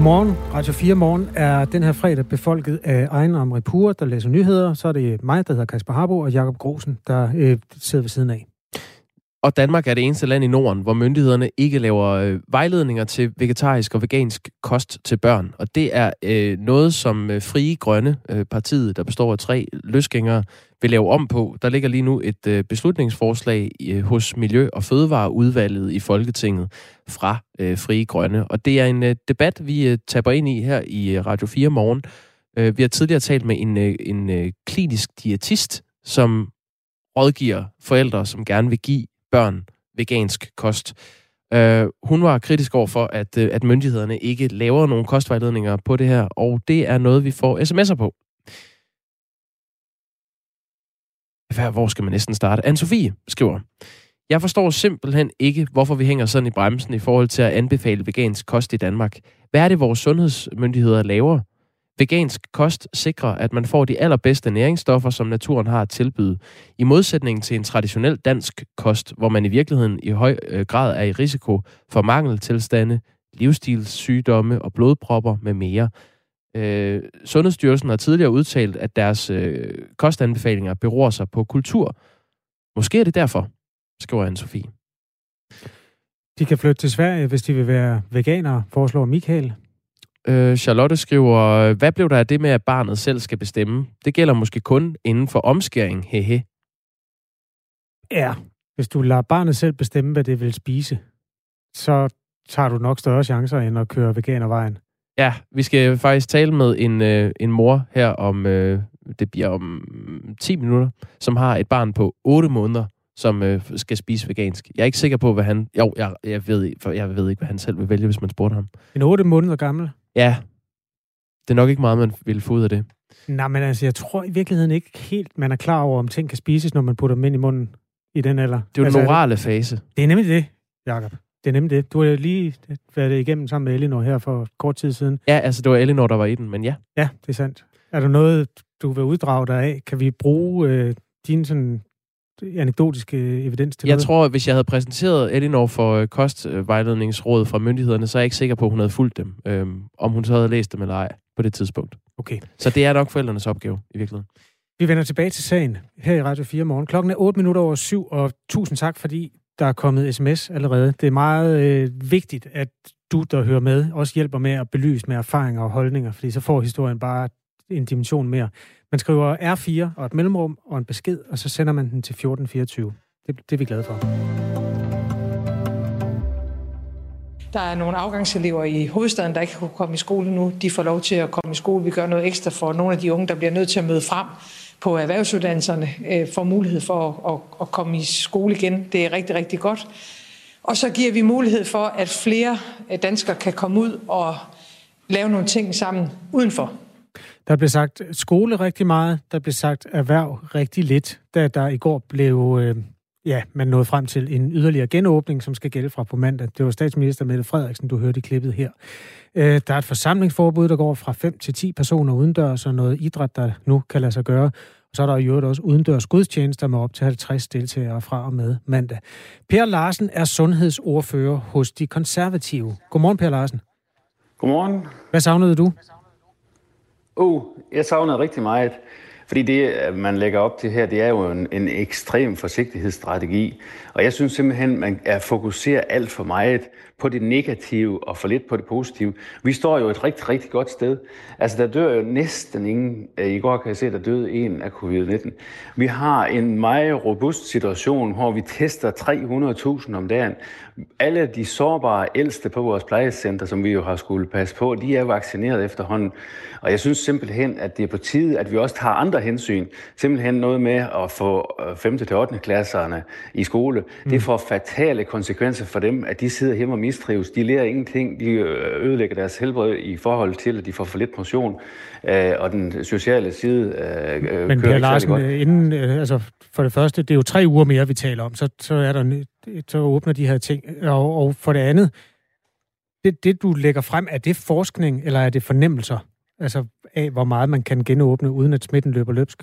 Godmorgen. Radio 4 Morgen er den her fredag befolket af egen Amripur, der læser nyheder. Så er det mig, der hedder Kasper Harbo, og Jakob Grosen, der øh, sidder ved siden af. Og Danmark er det eneste land i Norden, hvor myndighederne ikke laver øh, vejledninger til vegetarisk og vegansk kost til børn. Og det er øh, noget, som øh, Frie Grønne, øh, partiet, der består af tre løsgængere, vil lave om på. Der ligger lige nu et øh, beslutningsforslag øh, hos Miljø- og Fødevareudvalget i Folketinget fra øh, Frie Grønne. Og det er en øh, debat, vi øh, taber ind i her i øh, Radio 4 morgen. Øh, vi har tidligere talt med en, øh, en øh, klinisk diætist, som rådgiver forældre, som gerne vil give børn vegansk kost. Uh, hun var kritisk over for, at, uh, at myndighederne ikke laver nogen kostvejledninger på det her, og det er noget, vi får sms'er på. Hvor skal man næsten starte? Anne-Sophie skriver, jeg forstår simpelthen ikke, hvorfor vi hænger sådan i bremsen i forhold til at anbefale vegansk kost i Danmark. Hvad er det, vores sundhedsmyndigheder laver? Vegansk kost sikrer, at man får de allerbedste næringsstoffer, som naturen har at tilbyde. I modsætning til en traditionel dansk kost, hvor man i virkeligheden i høj øh, grad er i risiko for mangeltilstande, livsstilssygdomme og blodpropper med mere. Øh, Sundhedsstyrelsen har tidligere udtalt, at deres øh, kostanbefalinger beror sig på kultur. Måske er det derfor, skriver Anne-Sophie. De kan flytte til Sverige, hvis de vil være veganere, foreslår Michael. Øh, Charlotte skriver, hvad blev der af det med, at barnet selv skal bestemme? Det gælder måske kun inden for omskæring, hehe. Ja, hvis du lader barnet selv bestemme, hvad det vil spise, så tager du nok større chancer end at køre veganervejen. Ja, vi skal faktisk tale med en, øh, en mor her om, øh, det bliver om 10 minutter, som har et barn på 8 måneder, som øh, skal spise vegansk. Jeg er ikke sikker på, hvad han... Jo, jeg, jeg, ved, for jeg ved ikke, hvad han selv vil vælge, hvis man spurgte ham. En 8 måneder gammel? Ja. Det er nok ikke meget, man vil få ud af det. Nej, men altså, jeg tror i virkeligheden ikke helt, man er klar over, om ting kan spises, når man putter dem ind i munden i den alder. Det er jo altså, den orale fase. Det er nemlig det, Jacob. Det er nemlig det. Du har lige været igennem sammen med Elinor her for kort tid siden. Ja, altså det var Elinor, der var i den, men ja. Ja, det er sandt. Er der noget, du vil uddrage dig af? Kan vi bruge øh, din sådan anekdotiske evidens til Jeg noget? tror, at hvis jeg havde præsenteret Elinor for øh, kostvejledningsrådet fra myndighederne, så er jeg ikke sikker på, at hun havde fulgt dem. Øhm, om hun så havde læst dem eller ej på det tidspunkt. Okay. Så det er nok forældrenes opgave i virkeligheden. Vi vender tilbage til sagen her i Radio 4 morgen. Klokken er 8 minutter over syv, og tusind tak, fordi der er kommet sms allerede. Det er meget øh, vigtigt, at du, der hører med, også hjælper med at belyse med erfaringer og holdninger, fordi så får historien bare en dimension mere. Man skriver R4 og et mellemrum og en besked, og så sender man den til 1424. Det, det er vi glade for. Der er nogle afgangselever i hovedstaden, der ikke kunne komme i skole nu. De får lov til at komme i skole. Vi gør noget ekstra for nogle af de unge, der bliver nødt til at møde frem på erhvervsuddannelserne, øh, får mulighed for at, at, at komme i skole igen. Det er rigtig, rigtig godt. Og så giver vi mulighed for, at flere danskere kan komme ud og lave nogle ting sammen udenfor. Der blev sagt skole rigtig meget, der blev sagt erhverv rigtig lidt, da der i går blev, øh, ja, man nåede frem til en yderligere genåbning, som skal gælde fra på mandag. Det var statsminister Mette Frederiksen, du hørte i klippet her. Øh, der er et forsamlingsforbud, der går fra 5 til 10 personer udendørs, og noget idræt, der nu kan lade sig gøre. Og så er der i øvrigt også udendørs gudstjenester med op til 50 deltagere fra og med mandag. Per Larsen er sundhedsordfører hos De Konservative. Godmorgen, Per Larsen. Godmorgen. Hvad savnede du? Uh, jeg savner rigtig meget. Fordi det, man lægger op til her, det er jo en, en ekstrem forsigtighedsstrategi. Og jeg synes simpelthen, man er fokuserer alt for meget på det negative og for lidt på det positive. Vi står jo et rigtig, rigtig godt sted. Altså, der dør jo næsten ingen. Øh, I går kan jeg se, der døde en af covid-19. Vi har en meget robust situation, hvor vi tester 300.000 om dagen. Alle de sårbare ældste på vores plejecenter, som vi jo har skulle passe på, de er vaccineret efterhånden. Og jeg synes simpelthen, at det er på tide, at vi også tager andre hensyn. Simpelthen noget med at få øh, 5. til 8. klasserne i skole. Mm. Det får fatale konsekvenser for dem, at de sidder hjemme og mistrives. De lærer ingenting. De ødelægger deres helbred i forhold til, at de får for lidt motion. Øh, og den sociale side øh, Men kører Per Larsen, godt. inden, altså for det første, det er jo tre uger mere, vi taler om, så, så, er der, så åbner de her ting. Og, og for det andet, det, det du lægger frem, er det forskning, eller er det fornemmelser? Altså af, hvor meget man kan genåbne, uden at smitten løber løbsk?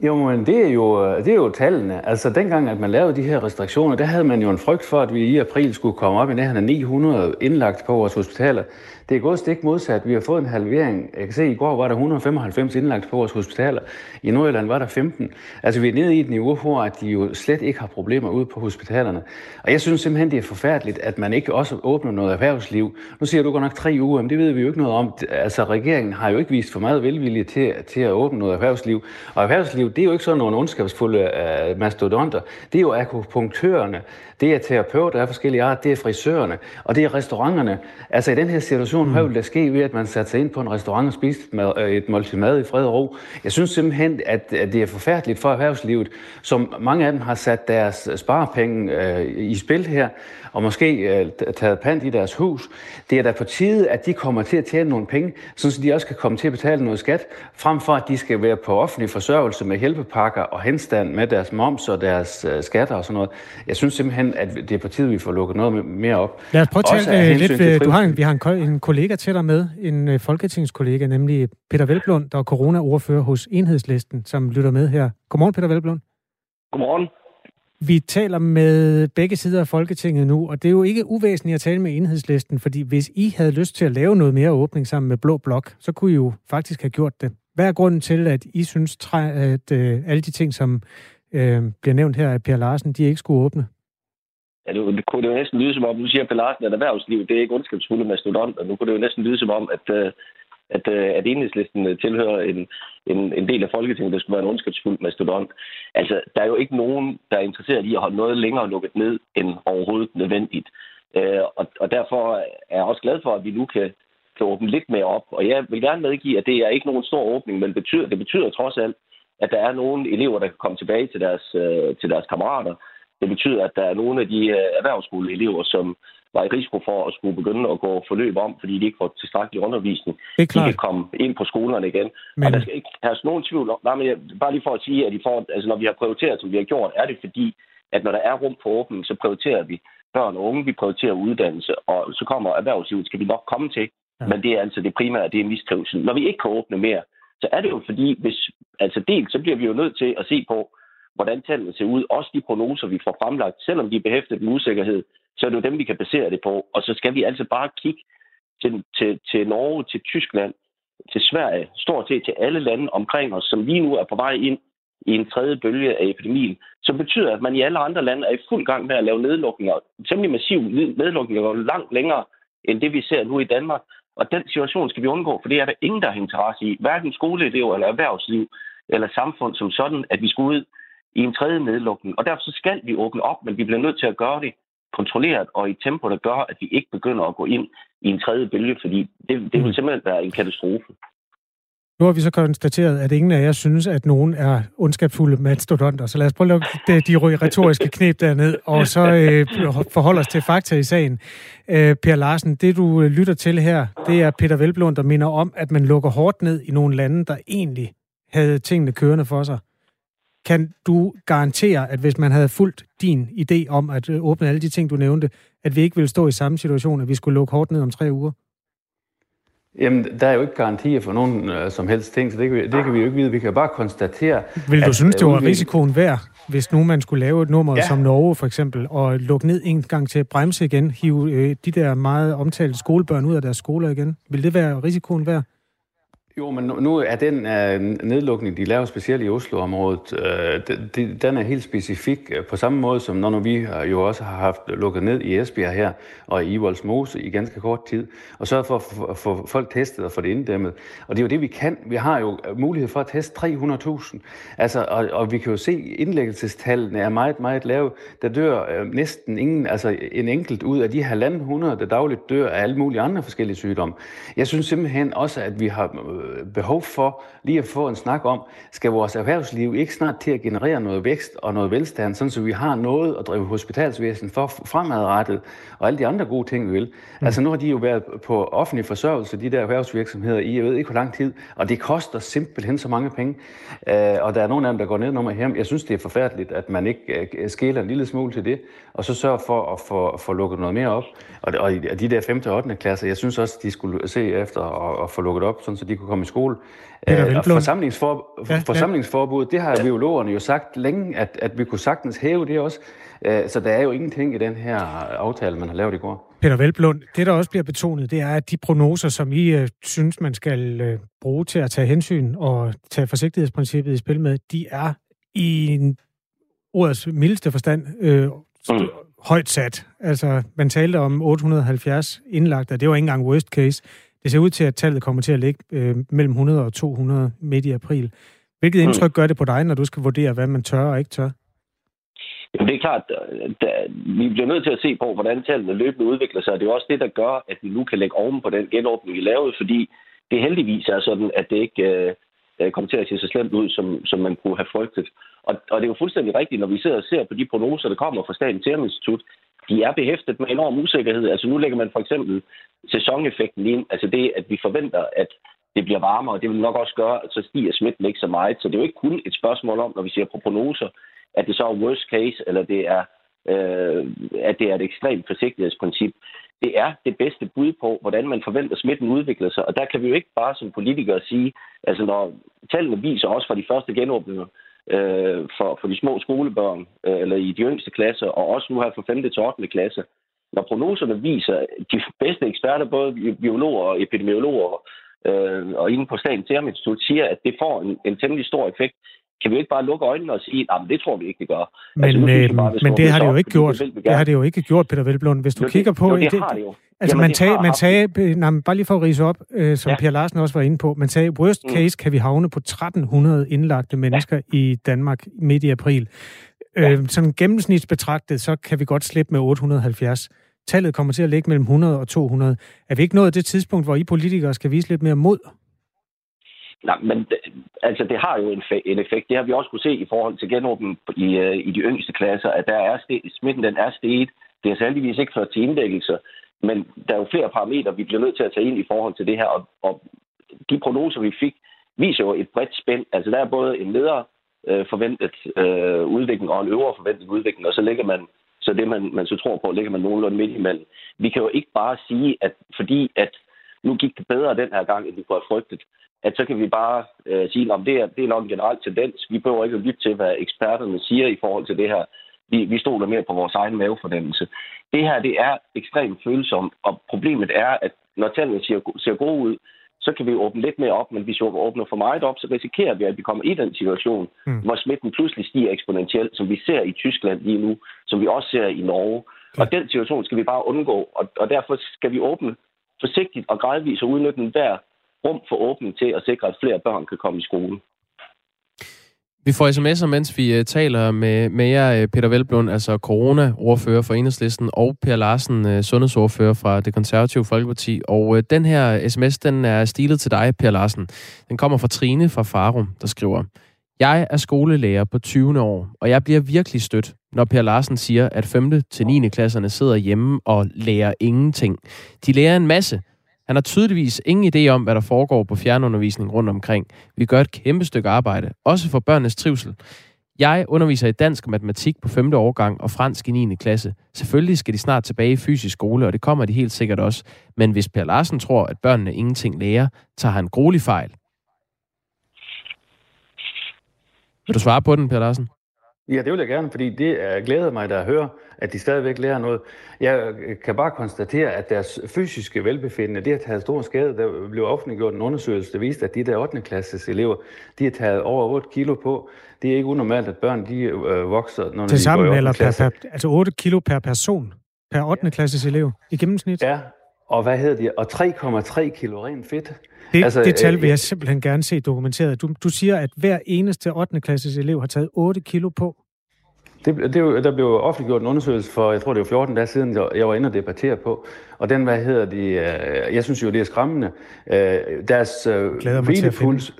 Jo, men det er jo, det er jo tallene. Altså dengang, at man lavede de her restriktioner, der havde man jo en frygt for, at vi i april skulle komme op i nærheden af 900 indlagt på vores hospitaler. Det er gået stik modsat. Vi har fået en halvering. Jeg kan se, at i går var der 195 indlagt på vores hospitaler. I Nordjylland var der 15. Altså vi er nede i et niveau, hvor at de jo slet ikke har problemer ude på hospitalerne. Og jeg synes simpelthen, det er forfærdeligt, at man ikke også åbner noget erhvervsliv. Nu siger du godt nok tre uger, men det ved vi jo ikke noget om. Altså regeringen har jo ikke vist for meget velvilje til, til at åbne noget erhvervsliv. Og erhvervsliv, det er jo ikke sådan nogle ondskabsfulde øh, mastodonter. Det er jo akupunktørerne, det er terapeuter af forskellige art, det er frisørerne, og det er restauranterne. Altså i den her situation, mm. hvad vil der ske ved, at man satte sig ind på en restaurant og spiste øh, et måltid mad i fred og ro? Jeg synes simpelthen, at, at det er forfærdeligt for erhvervslivet, som mange af dem har sat deres sparepenge øh, i spil her, og måske øh, taget pant i deres hus. Det er da på tide, at de kommer til at tjene nogle penge, så de også kan komme til at betale noget skat, frem for at de skal være på offentlig forsørgelse med hjælpepakker og henstand med deres moms og deres øh, skatter og sådan noget. Jeg synes simpelthen, at det er på tide, vi får lukket noget mere op. Lad os prøve at tale øh, lidt. Du har en, vi har en, en kollega til dig med, en øh, folketingskollega, nemlig Peter Velblund, der er corona-ordfører hos Enhedslisten, som lytter med her. Godmorgen, Peter Velblund. Godmorgen. Vi taler med begge sider af Folketinget nu, og det er jo ikke uvæsentligt at tale med enhedslisten, fordi hvis I havde lyst til at lave noget mere åbning sammen med Blå Blok, så kunne I jo faktisk have gjort det. Hvad er grunden til, at I synes, at øh, alle de ting, som øh, bliver nævnt her af Per Larsen, de ikke skulle åbne? Ja, det, det kunne det jo næsten lyde som om, nu siger Pelle Larsen, at erhvervsliv, det er ikke ondskabsfulde mastodonter. og nu kunne det jo næsten lyde som om, at, øh, at, at, at enhedslisten øh, tilhører en, en, en del af Folketinget, der skulle være en ondskabsfuld mastodont. Altså, der er jo ikke nogen, der er interesseret i at holde noget længere lukket ned, end overhovedet nødvendigt. Øh, og, og derfor er jeg også glad for, at vi nu kan, kan åbne lidt mere op. Og jeg vil gerne medgive, at det er ikke nogen stor åbning, men betyder, det betyder trods alt, at der er nogle elever, der kan komme tilbage til deres, øh, til deres kammerater. Det betyder, at der er nogle af de øh, erhvervsskoleelever, som var i risiko for at skulle begynde at gå forløb om, fordi de ikke får tilstrækkelig undervisning. Det er klart. De kan komme ind på skolerne igen. Men... Og der skal ikke have nogen tvivl om, nej, men jeg, bare lige for at sige, at de får, altså, når vi har prioriteret, som vi har gjort, er det fordi, at når der er rum for åbning, så prioriterer vi børn og unge, vi prioriterer uddannelse, og så kommer erhvervslivet, skal vi nok komme til. Ja. Men det er altså det primære, det er mistrivsel. Når vi ikke kan åbne mere, så er det jo fordi, hvis, altså dels, så bliver vi jo nødt til at se på, hvordan tallene ser ud. Også de prognoser, vi får fremlagt, selvom de er behæftet med usikkerhed, så er det jo dem, vi kan basere det på. Og så skal vi altså bare kigge til, til, til Norge, til Tyskland, til Sverige, stort set til alle lande omkring os, som lige nu er på vej ind i en tredje bølge af epidemien, som betyder, at man i alle andre lande er i fuld gang med at lave nedlukninger, temmelig massiv nedlukninger, langt længere end det, vi ser nu i Danmark. Og den situation skal vi undgå, for det er der ingen, der har interesse i. Hverken skoleelever eller erhvervsliv eller samfund som sådan, at vi skal ud i en tredje nedlukning. Og derfor så skal vi åbne op, men vi bliver nødt til at gøre det kontrolleret og i et tempo, der gør, at vi ikke begynder at gå ind i en tredje bølge, fordi det, det vil mm. simpelthen være en katastrofe. Nu har vi så konstateret, at ingen af jer synes, at nogen er ondskabsfulde mastodonter. Så lad os prøve at lukke de retoriske knep derned, og så øh, forholde os til fakta i sagen. Øh, per Larsen, det du øh, lytter til her, det er Peter Velblund, der minder om, at man lukker hårdt ned i nogle lande, der egentlig havde tingene kørende for sig. Kan du garantere, at hvis man havde fulgt din idé om at øh, åbne alle de ting, du nævnte, at vi ikke ville stå i samme situation, at vi skulle lukke hårdt ned om tre uger? Jamen, der er jo ikke garantier for nogen øh, som helst ting, så det kan, vi, det kan vi jo ikke vide. Vi kan bare konstatere... Vil du at, synes, det var vi... risikoen værd, hvis nu man skulle lave et nummer ja. som Norge for eksempel, og lukke ned en gang til at bremse igen, hive øh, de der meget omtalte skolebørn ud af deres skoler igen? Vil det være risikoen værd? Jo, men nu er den øh, nedlukning, de laver specielt i Oslo-området, uh, de, den er helt specifik øh, på samme måde som når vi jo også har haft lukket ned i Esbjerg her og i Voldsmose i ganske kort tid, og så for at få folk testet og få det inddæmmet. Og det er jo det, vi kan. Vi har jo mulighed for at teste 300.000. Altså, og, og vi kan jo se, at indlæggelsestallene er meget, meget lave. Der dør næsten ingen, altså en enkelt ud af de halvanden hundrede, der dagligt dør af alle mulige andre forskellige sygdomme. Jeg synes simpelthen også, at vi har behov for lige at få en snak om, skal vores erhvervsliv ikke snart til at generere noget vækst og noget velstand, sådan så vi har noget at drive hospitalsvæsen for fremadrettet, og alle de andre gode ting, vi vil. Mm. Altså nu har de jo været på offentlig forsørgelse, de der erhvervsvirksomheder, i jeg ved ikke hvor lang tid, og det koster simpelthen så mange penge. Uh, og der er nogle af dem, der går ned nummer hjem. Jeg synes, det er forfærdeligt, at man ikke uh, skæler en lille smule til det, og så sørger for at få, få lukket noget mere op. Og, og de der 5. og 8. klasser, jeg synes også, de skulle se efter at, at få lukket op, sådan så de kunne komme komme i skole. Øh, forsamlingsfor, ja, forsamlingsforbud, det har ja. biologerne jo sagt længe, at, at vi kunne sagtens hæve det også. Øh, så der er jo ingenting i den her aftale, man har lavet i går. Peter Velblund, det der også bliver betonet, det er, at de prognoser, som I øh, synes, man skal øh, bruge til at tage hensyn og tage forsigtighedsprincippet i spil med, de er i en ordets mildeste forstand øh, mm. højt sat. Altså, man talte om 870 indlagt, og det var ikke engang worst case. Det ser ud til, at tallet kommer til at ligge øh, mellem 100 og 200 midt i april. Hvilket mm. indtryk gør det på dig, når du skal vurdere, hvad man tør og ikke tør? Jamen, det er klart, at vi bliver nødt til at se på, hvordan tallene løbende udvikler sig. Det er også det, der gør, at vi nu kan lægge oven på den genåbning, vi lavede, fordi det heldigvis er sådan, at det ikke øh, kommer til at se så slemt ud, som, som man kunne have frygtet. Og, og det er jo fuldstændig rigtigt, når vi sidder og ser på de prognoser, der kommer fra Statens Serum Institut, de er behæftet med enorm usikkerhed. Altså nu lægger man for eksempel sæsoneffekten ind, altså det, at vi forventer, at det bliver varmere, og det vil nok også gøre, at så stiger smitten ikke så meget. Så det er jo ikke kun et spørgsmål om, når vi ser på prognoser, at det så er worst case, eller det er, øh, at det er et ekstremt forsigtighedsprincip. Det er det bedste bud på, hvordan man forventer, at smitten udvikler sig. Og der kan vi jo ikke bare som politikere sige, altså når tallene viser også fra de første genåbninger, øh, for, for de små skolebørn, øh, eller i de yngste klasser, og også nu her fra 5. til 8. klasse, når prognoserne viser, de bedste eksperter, både biologer og epidemiologer, øh, og inden på Statens Serum Institut, siger, at det får en, en temmelig stor effekt, kan vi ikke bare lukke øjnene og sige, at det tror vi ikke, det gør. Men, altså, øh, bare, men det har det jo ikke gjort. Det, det har det jo ikke gjort, Peter Velblund. Hvis du jo, kigger på... Jo, det, det har det jo. Altså, Jamen, man, tag, man sagde, nej, bare lige for at rise op, øh, som ja. Per Larsen også var inde på, man sagde, worst mm. case mm. kan vi havne på 1300 indlagte mennesker ja. i Danmark midt i april. Ja. Øh, sådan gennemsnitsbetragtet, så kan vi godt slippe med 870. Tallet kommer til at ligge mellem 100 og 200. Er vi ikke nået det tidspunkt, hvor I politikere skal vise lidt mere mod? Nej, men altså, det har jo en, en effekt. Det har vi også kunne se i forhold til genåbningen i, øh, i de yngste klasser, at der er steget, smitten den er steget. Det er særligvis ikke ført til indlæggelser, men der er jo flere parametre, vi bliver nødt til at tage ind i forhold til det her, og, og de prognoser, vi fik, viser jo et bredt spænd. Altså, der er både en nedre øh, forventet øh, udvikling og en øvre forventet udvikling, og så ligger man så det, man, man så tror på, ligger man nogenlunde midt imellem. Vi kan jo ikke bare sige, at fordi at nu gik det bedre den her gang, end vi kunne have frygtet, at så kan vi bare øh, sige, at det er, det er nok en generel tendens. Vi behøver ikke at lytte til, hvad eksperterne siger i forhold til det her. Vi, vi stoler mere på vores egen mavefornemmelse. Det her, det er ekstremt følsomt, og problemet er, at når tallene ser, ser gode ud, så kan vi åbne lidt mere op, men hvis vi åbner for meget op, så risikerer vi, at vi kommer i den situation, mm. hvor smitten pludselig stiger eksponentielt, som vi ser i Tyskland lige nu, som vi også ser i Norge. Mm. Og den situation skal vi bare undgå, og, og derfor skal vi åbne forsigtigt og gradvist og udnytte hver rum for åbning til at sikre, at flere børn kan komme i skole. Vi får sms'er, mens vi øh, taler med, med jer, øh, Peter Velblund, altså corona-ordfører for Enhedslisten, og Per Larsen, øh, sundhedsordfører fra det konservative Folkeparti. Og den her sms, den er stilet til dig, Per Larsen. Den kommer fra Trine fra Farum, der skriver, Jeg er skolelærer på 20. år, og jeg bliver virkelig stødt, når Per Larsen siger, at 5. til 9. klasserne sidder hjemme og lærer ingenting. De lærer en masse, han har tydeligvis ingen idé om, hvad der foregår på fjernundervisning rundt omkring. Vi gør et kæmpe stykke arbejde, også for børnenes trivsel. Jeg underviser i dansk og matematik på 5. årgang og fransk i 9. klasse. Selvfølgelig skal de snart tilbage i fysisk skole, og det kommer de helt sikkert også. Men hvis Per Larsen tror, at børnene ingenting lærer, tager han gruelig fejl. Vil du svare på den, Per Larsen? Ja, det vil jeg gerne, fordi det glæder mig, der at høre, at de stadigvæk lærer noget. Jeg kan bare konstatere, at deres fysiske velbefindende, det har taget stor skade. Der blev offentliggjort en undersøgelse, der viste, at de der 8. klasses elever, de har taget over 8 kilo på. Det er ikke unormalt, at børn de øh, vokser, når Til de sammen, går i eller per, per, altså 8 kilo per person, per 8. klasses elev i gennemsnit? Ja, og hvad hedder de? Og 3,3 kilo rent fedt. Det, altså, det tal øh, vil jeg simpelthen gerne se dokumenteret. Du, du siger, at hver eneste 8. klasses elev har taget 8 kilo på. Det, det, der blev offentliggjort en undersøgelse for, jeg tror det var 14 dage siden, jeg var inde og debattere på. Og den, hvad hedder de, øh, jeg synes jo, det er skræmmende. Øh, deres hvilepuls,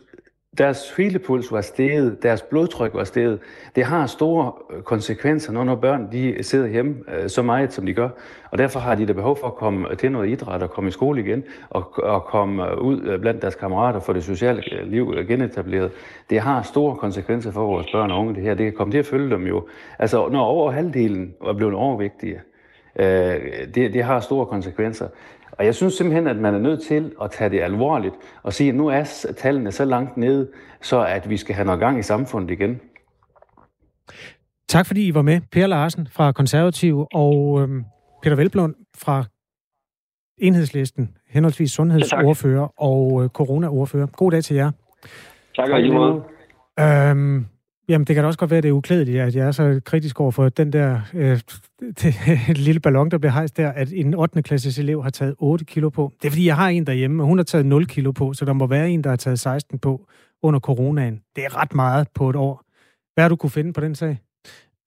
deres hvilepuls var steget, deres blodtryk var steget. Det har store øh, konsekvenser, når, når børn de øh, sidder hjemme øh, så meget, som de gør. Og derfor har de da behov for at komme øh, til noget idræt og komme i skole igen, og, og komme ud blandt deres kammerater for det sociale liv genetableret. Det har store konsekvenser for vores børn og unge, det her. Det kan komme til at følge dem jo. Altså, når over halvdelen er blevet overvægtige, øh, det, det har store konsekvenser. Og jeg synes simpelthen, at man er nødt til at tage det alvorligt og sige, at nu er tallene så langt nede, så at vi skal have noget gang i samfundet igen. Tak fordi I var med. Per Larsen fra Konservativ og øhm, Peter Velblom fra Enhedslisten, henholdsvis sundhedsordfører og øh, coronaordfører. God dag til jer. Tak, lige Øhm, jamen, det kan da også godt være, at det er uklædeligt, at jeg er så kritisk over for den der øh, det, lille ballon, der bliver hejst der, at en 8. klasses elev har taget 8 kilo på. Det er fordi, jeg har en derhjemme, og hun har taget 0 kilo på, så der må være en, der har taget 16 på under coronaen. Det er ret meget på et år. Hvad har du kunne finde på den sag?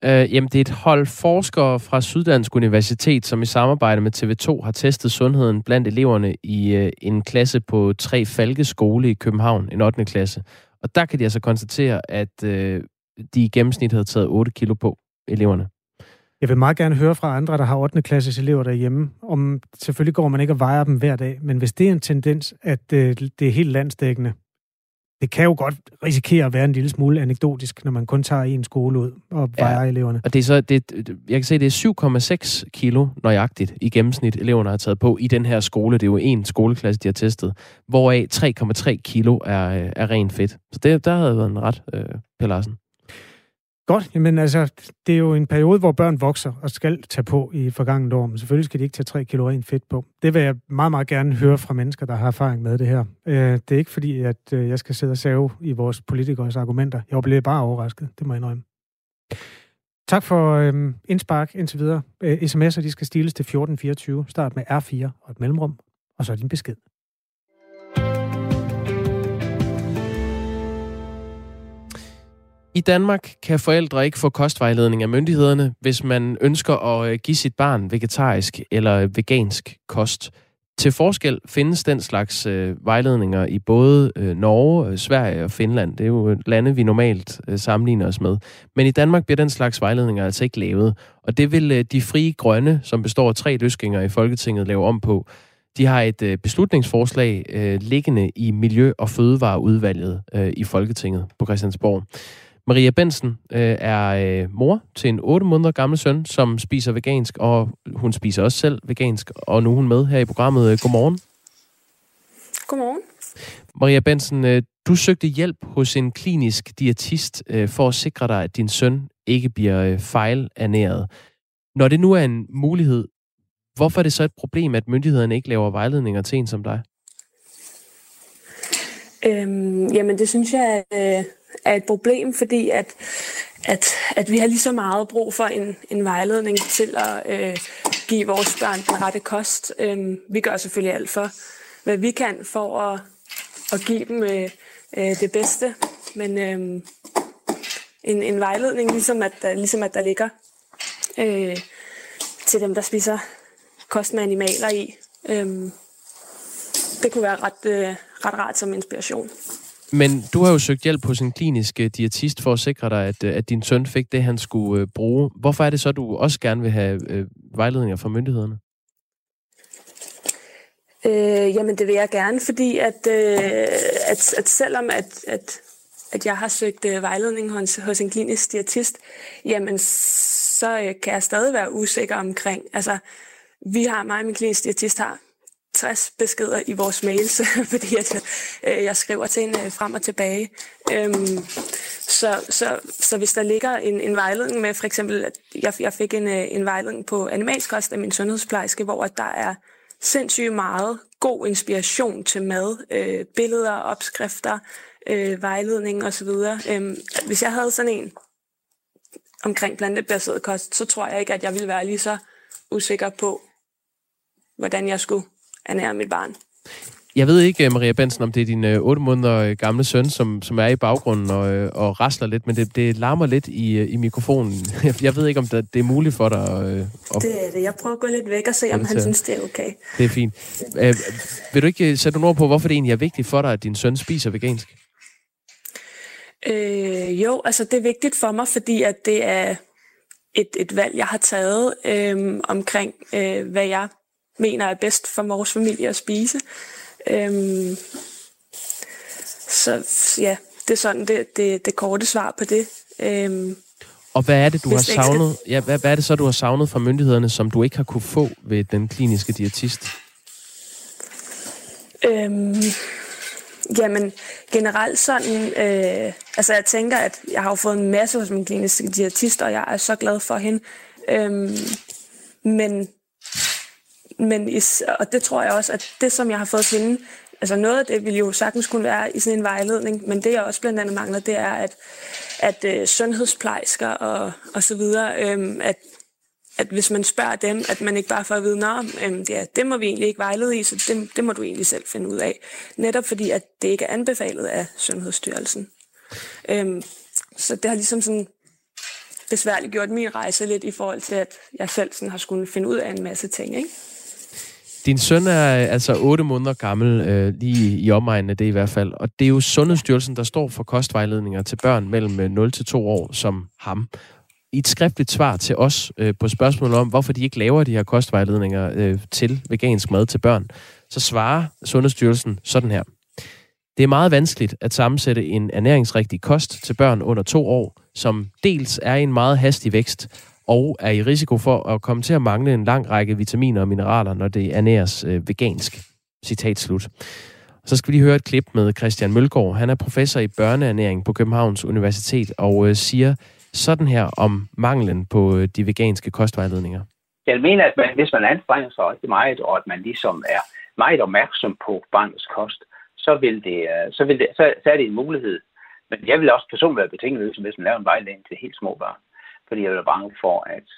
Øh, jamen, det er et hold forskere fra Syddansk Universitet, som i samarbejde med TV2 har testet sundheden blandt eleverne i øh, en klasse på tre Falke skole i København, en 8. klasse. Og der kan de altså konstatere, at øh, de i gennemsnit havde taget 8 kilo på, eleverne. Jeg vil meget gerne høre fra andre, der har 8. klasses elever derhjemme, om selvfølgelig går man ikke og vejer dem hver dag, men hvis det er en tendens, at øh, det er helt landsdækkende, det kan jo godt risikere at være en lille smule anekdotisk, når man kun tager en skole ud og vejer ja, eleverne. Og det er så, det, jeg kan se, det er 7,6 kilo nøjagtigt i gennemsnit, eleverne har taget på i den her skole. Det er jo en skoleklasse, de har testet, hvoraf 3,3 kilo er, er ren fedt. Så det, der havde været en ret, øh, Per Larsen. Godt, men altså, det er jo en periode, hvor børn vokser og skal tage på i forgangen år, men selvfølgelig skal de ikke tage 3 kilo rent fedt på. Det vil jeg meget, meget gerne høre fra mennesker, der har erfaring med det her. Øh, det er ikke fordi, at øh, jeg skal sidde og save i vores politikers argumenter. Jeg blev bare overrasket, det må jeg indrømme. Tak for øhm, indspark indtil videre. Øh, SMS'er, de skal stiles til 1424. Start med R4 og et mellemrum, og så din besked. I Danmark kan forældre ikke få kostvejledning af myndighederne, hvis man ønsker at øh, give sit barn vegetarisk eller øh, vegansk kost. Til forskel findes den slags øh, vejledninger i både øh, Norge, øh, Sverige og Finland. Det er jo lande, vi normalt øh, sammenligner os med. Men i Danmark bliver den slags vejledninger altså ikke lavet. Og det vil øh, de frie grønne, som består af tre løsgængere i Folketinget, lave om på. De har et øh, beslutningsforslag øh, liggende i Miljø- og Fødevareudvalget øh, i Folketinget på Christiansborg. Maria Bensen øh, er øh, mor til en 8 måneder gammel søn, som spiser vegansk, og hun spiser også selv vegansk, og nu er hun med her i programmet. Godmorgen. Godmorgen. Maria Bensen, øh, du søgte hjælp hos en klinisk diætist øh, for at sikre dig, at din søn ikke bliver øh, fejlernæret. Når det nu er en mulighed, hvorfor er det så et problem, at myndighederne ikke laver vejledninger til en som dig? Øhm, jamen, det synes jeg øh, er et problem, fordi at, at, at vi har lige så meget brug for en, en vejledning til at øh, give vores børn den rette kost. Øh, vi gør selvfølgelig alt for, hvad vi kan for at, at give dem øh, øh, det bedste. Men øh, en, en vejledning, ligesom at, der, ligesom at der ligger øh, til dem, der spiser kost med animaler i, øh, det kunne være ret, øh, ret rart som inspiration. Men du har jo søgt hjælp hos en klinisk øh, diætist for at sikre dig, at, øh, at din søn fik det, han skulle øh, bruge. Hvorfor er det så, du også gerne vil have øh, vejledninger fra myndighederne? Øh, jamen, det vil jeg gerne, fordi at, øh, at, at selvom at, at, at jeg har søgt øh, vejledning hos, hos en klinisk diætist, jamen, så øh, kan jeg stadig være usikker omkring. Altså, vi har, mig og min klinisk diætist har 60 beskeder i vores mails, fordi at, øh, jeg skriver til hende øh, frem og tilbage. Øhm, så, så, så hvis der ligger en, en vejledning med, for eksempel, at jeg, jeg fik en, øh, en vejledning på animalsk kost af min sundhedsplejerske, hvor der er sindssygt meget god inspiration til mad, øh, billeder, opskrifter, øh, vejledning osv. Øhm, hvis jeg havde sådan en omkring plantebaseret kost, så tror jeg ikke, at jeg ville være lige så usikker på, hvordan jeg skulle ernære mit barn. Jeg ved ikke, øh, Maria Bensen, om det er din øh, 8 måneder øh, gamle søn, som, som er i baggrunden og, øh, og rasler lidt, men det, det larmer lidt i, øh, i mikrofonen. Jeg ved ikke, om det, det er muligt for dig at... Øh, det er det. Jeg prøver at gå lidt væk og se, om han synes, det er okay. Det er fint. Øh, vil du ikke sætte nogle ord på, hvorfor det egentlig er vigtigt for dig, at din søn spiser vegansk? Øh, jo, altså det er vigtigt for mig, fordi at det er et, et valg, jeg har taget øh, omkring, øh, hvad jeg mener er bedst for vores familie at spise. Øhm, så ja, det er sådan det, det, det korte svar på det. Øhm, og hvad er det, du har savnet? Ja, hvad, hvad er det så, du har savnet fra myndighederne, som du ikke har kunne få ved den kliniske diætist? Øhm, jamen, generelt sådan, øh, altså jeg tænker, at jeg har jo fået en masse hos min kliniske diætist, og jeg er så glad for hende. Øhm, men, men is, og det tror jeg også, at det, som jeg har fået hende, altså noget af det ville jo sagtens kunne være i sådan en vejledning, men det jeg også blandt andet mangler, det er, at, at øh, sundhedsplejersker og, og så videre, øh, at, at hvis man spørger dem, at man ikke bare får at vide, at øhm, ja, det må vi egentlig ikke vejlede i, så det, det må du egentlig selv finde ud af. Netop fordi, at det ikke er anbefalet af Sundhedsstyrelsen. Øhm, så det har ligesom sådan besværligt gjort min rejse lidt i forhold til, at jeg selv sådan har skulle finde ud af en masse ting, ikke? Din søn er altså 8 måneder gammel, øh, lige i omegnen af det i hvert fald. Og det er jo Sundhedsstyrelsen, der står for kostvejledninger til børn mellem øh, 0 til 2 år, som ham. I et skriftligt svar til os øh, på spørgsmålet om, hvorfor de ikke laver de her kostvejledninger øh, til vegansk mad til børn, så svarer Sundhedsstyrelsen sådan her. Det er meget vanskeligt at sammensætte en ernæringsrigtig kost til børn under to år, som dels er i en meget hastig vækst, og er i risiko for at komme til at mangle en lang række vitaminer og mineraler, når det ernæres øh, vegansk. Citat slut. Så skal vi lige høre et klip med Christian Mølgaard. Han er professor i børneernæring på Københavns Universitet og øh, siger sådan her om manglen på øh, de veganske kostvejledninger. Jeg mener, at man, hvis man anstrenger sig rigtig meget, og at man ligesom er meget opmærksom på barnets kost, så, vil det, øh, så, vil det, så, så er det en mulighed. Men jeg vil også personligt være betingeløs, hvis man laver en vejledning til helt små børn fordi jeg var bange for, at,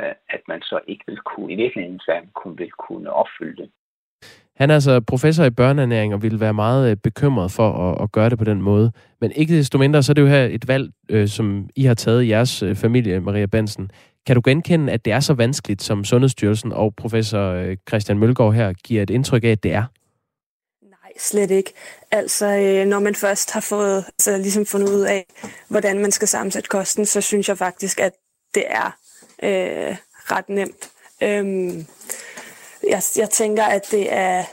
øh, at man så ikke ville kunne, i virkeligheden kunne, ville kunne opfylde det. Han er altså professor i børneernæring og ville være meget øh, bekymret for at, at gøre det på den måde. Men ikke desto mindre, så er det jo her et valg, øh, som I har taget i jeres øh, familie, Maria Bensen. Kan du genkende, at det er så vanskeligt, som Sundhedsstyrelsen og professor øh, Christian Mølgaard her giver et indtryk af, at det er? Slet ikke. Altså, øh, når man først har fået, altså, ligesom fundet ud af, hvordan man skal sammensætte kosten, så synes jeg faktisk, at det er øh, ret nemt. Øhm, jeg, jeg tænker, at det er...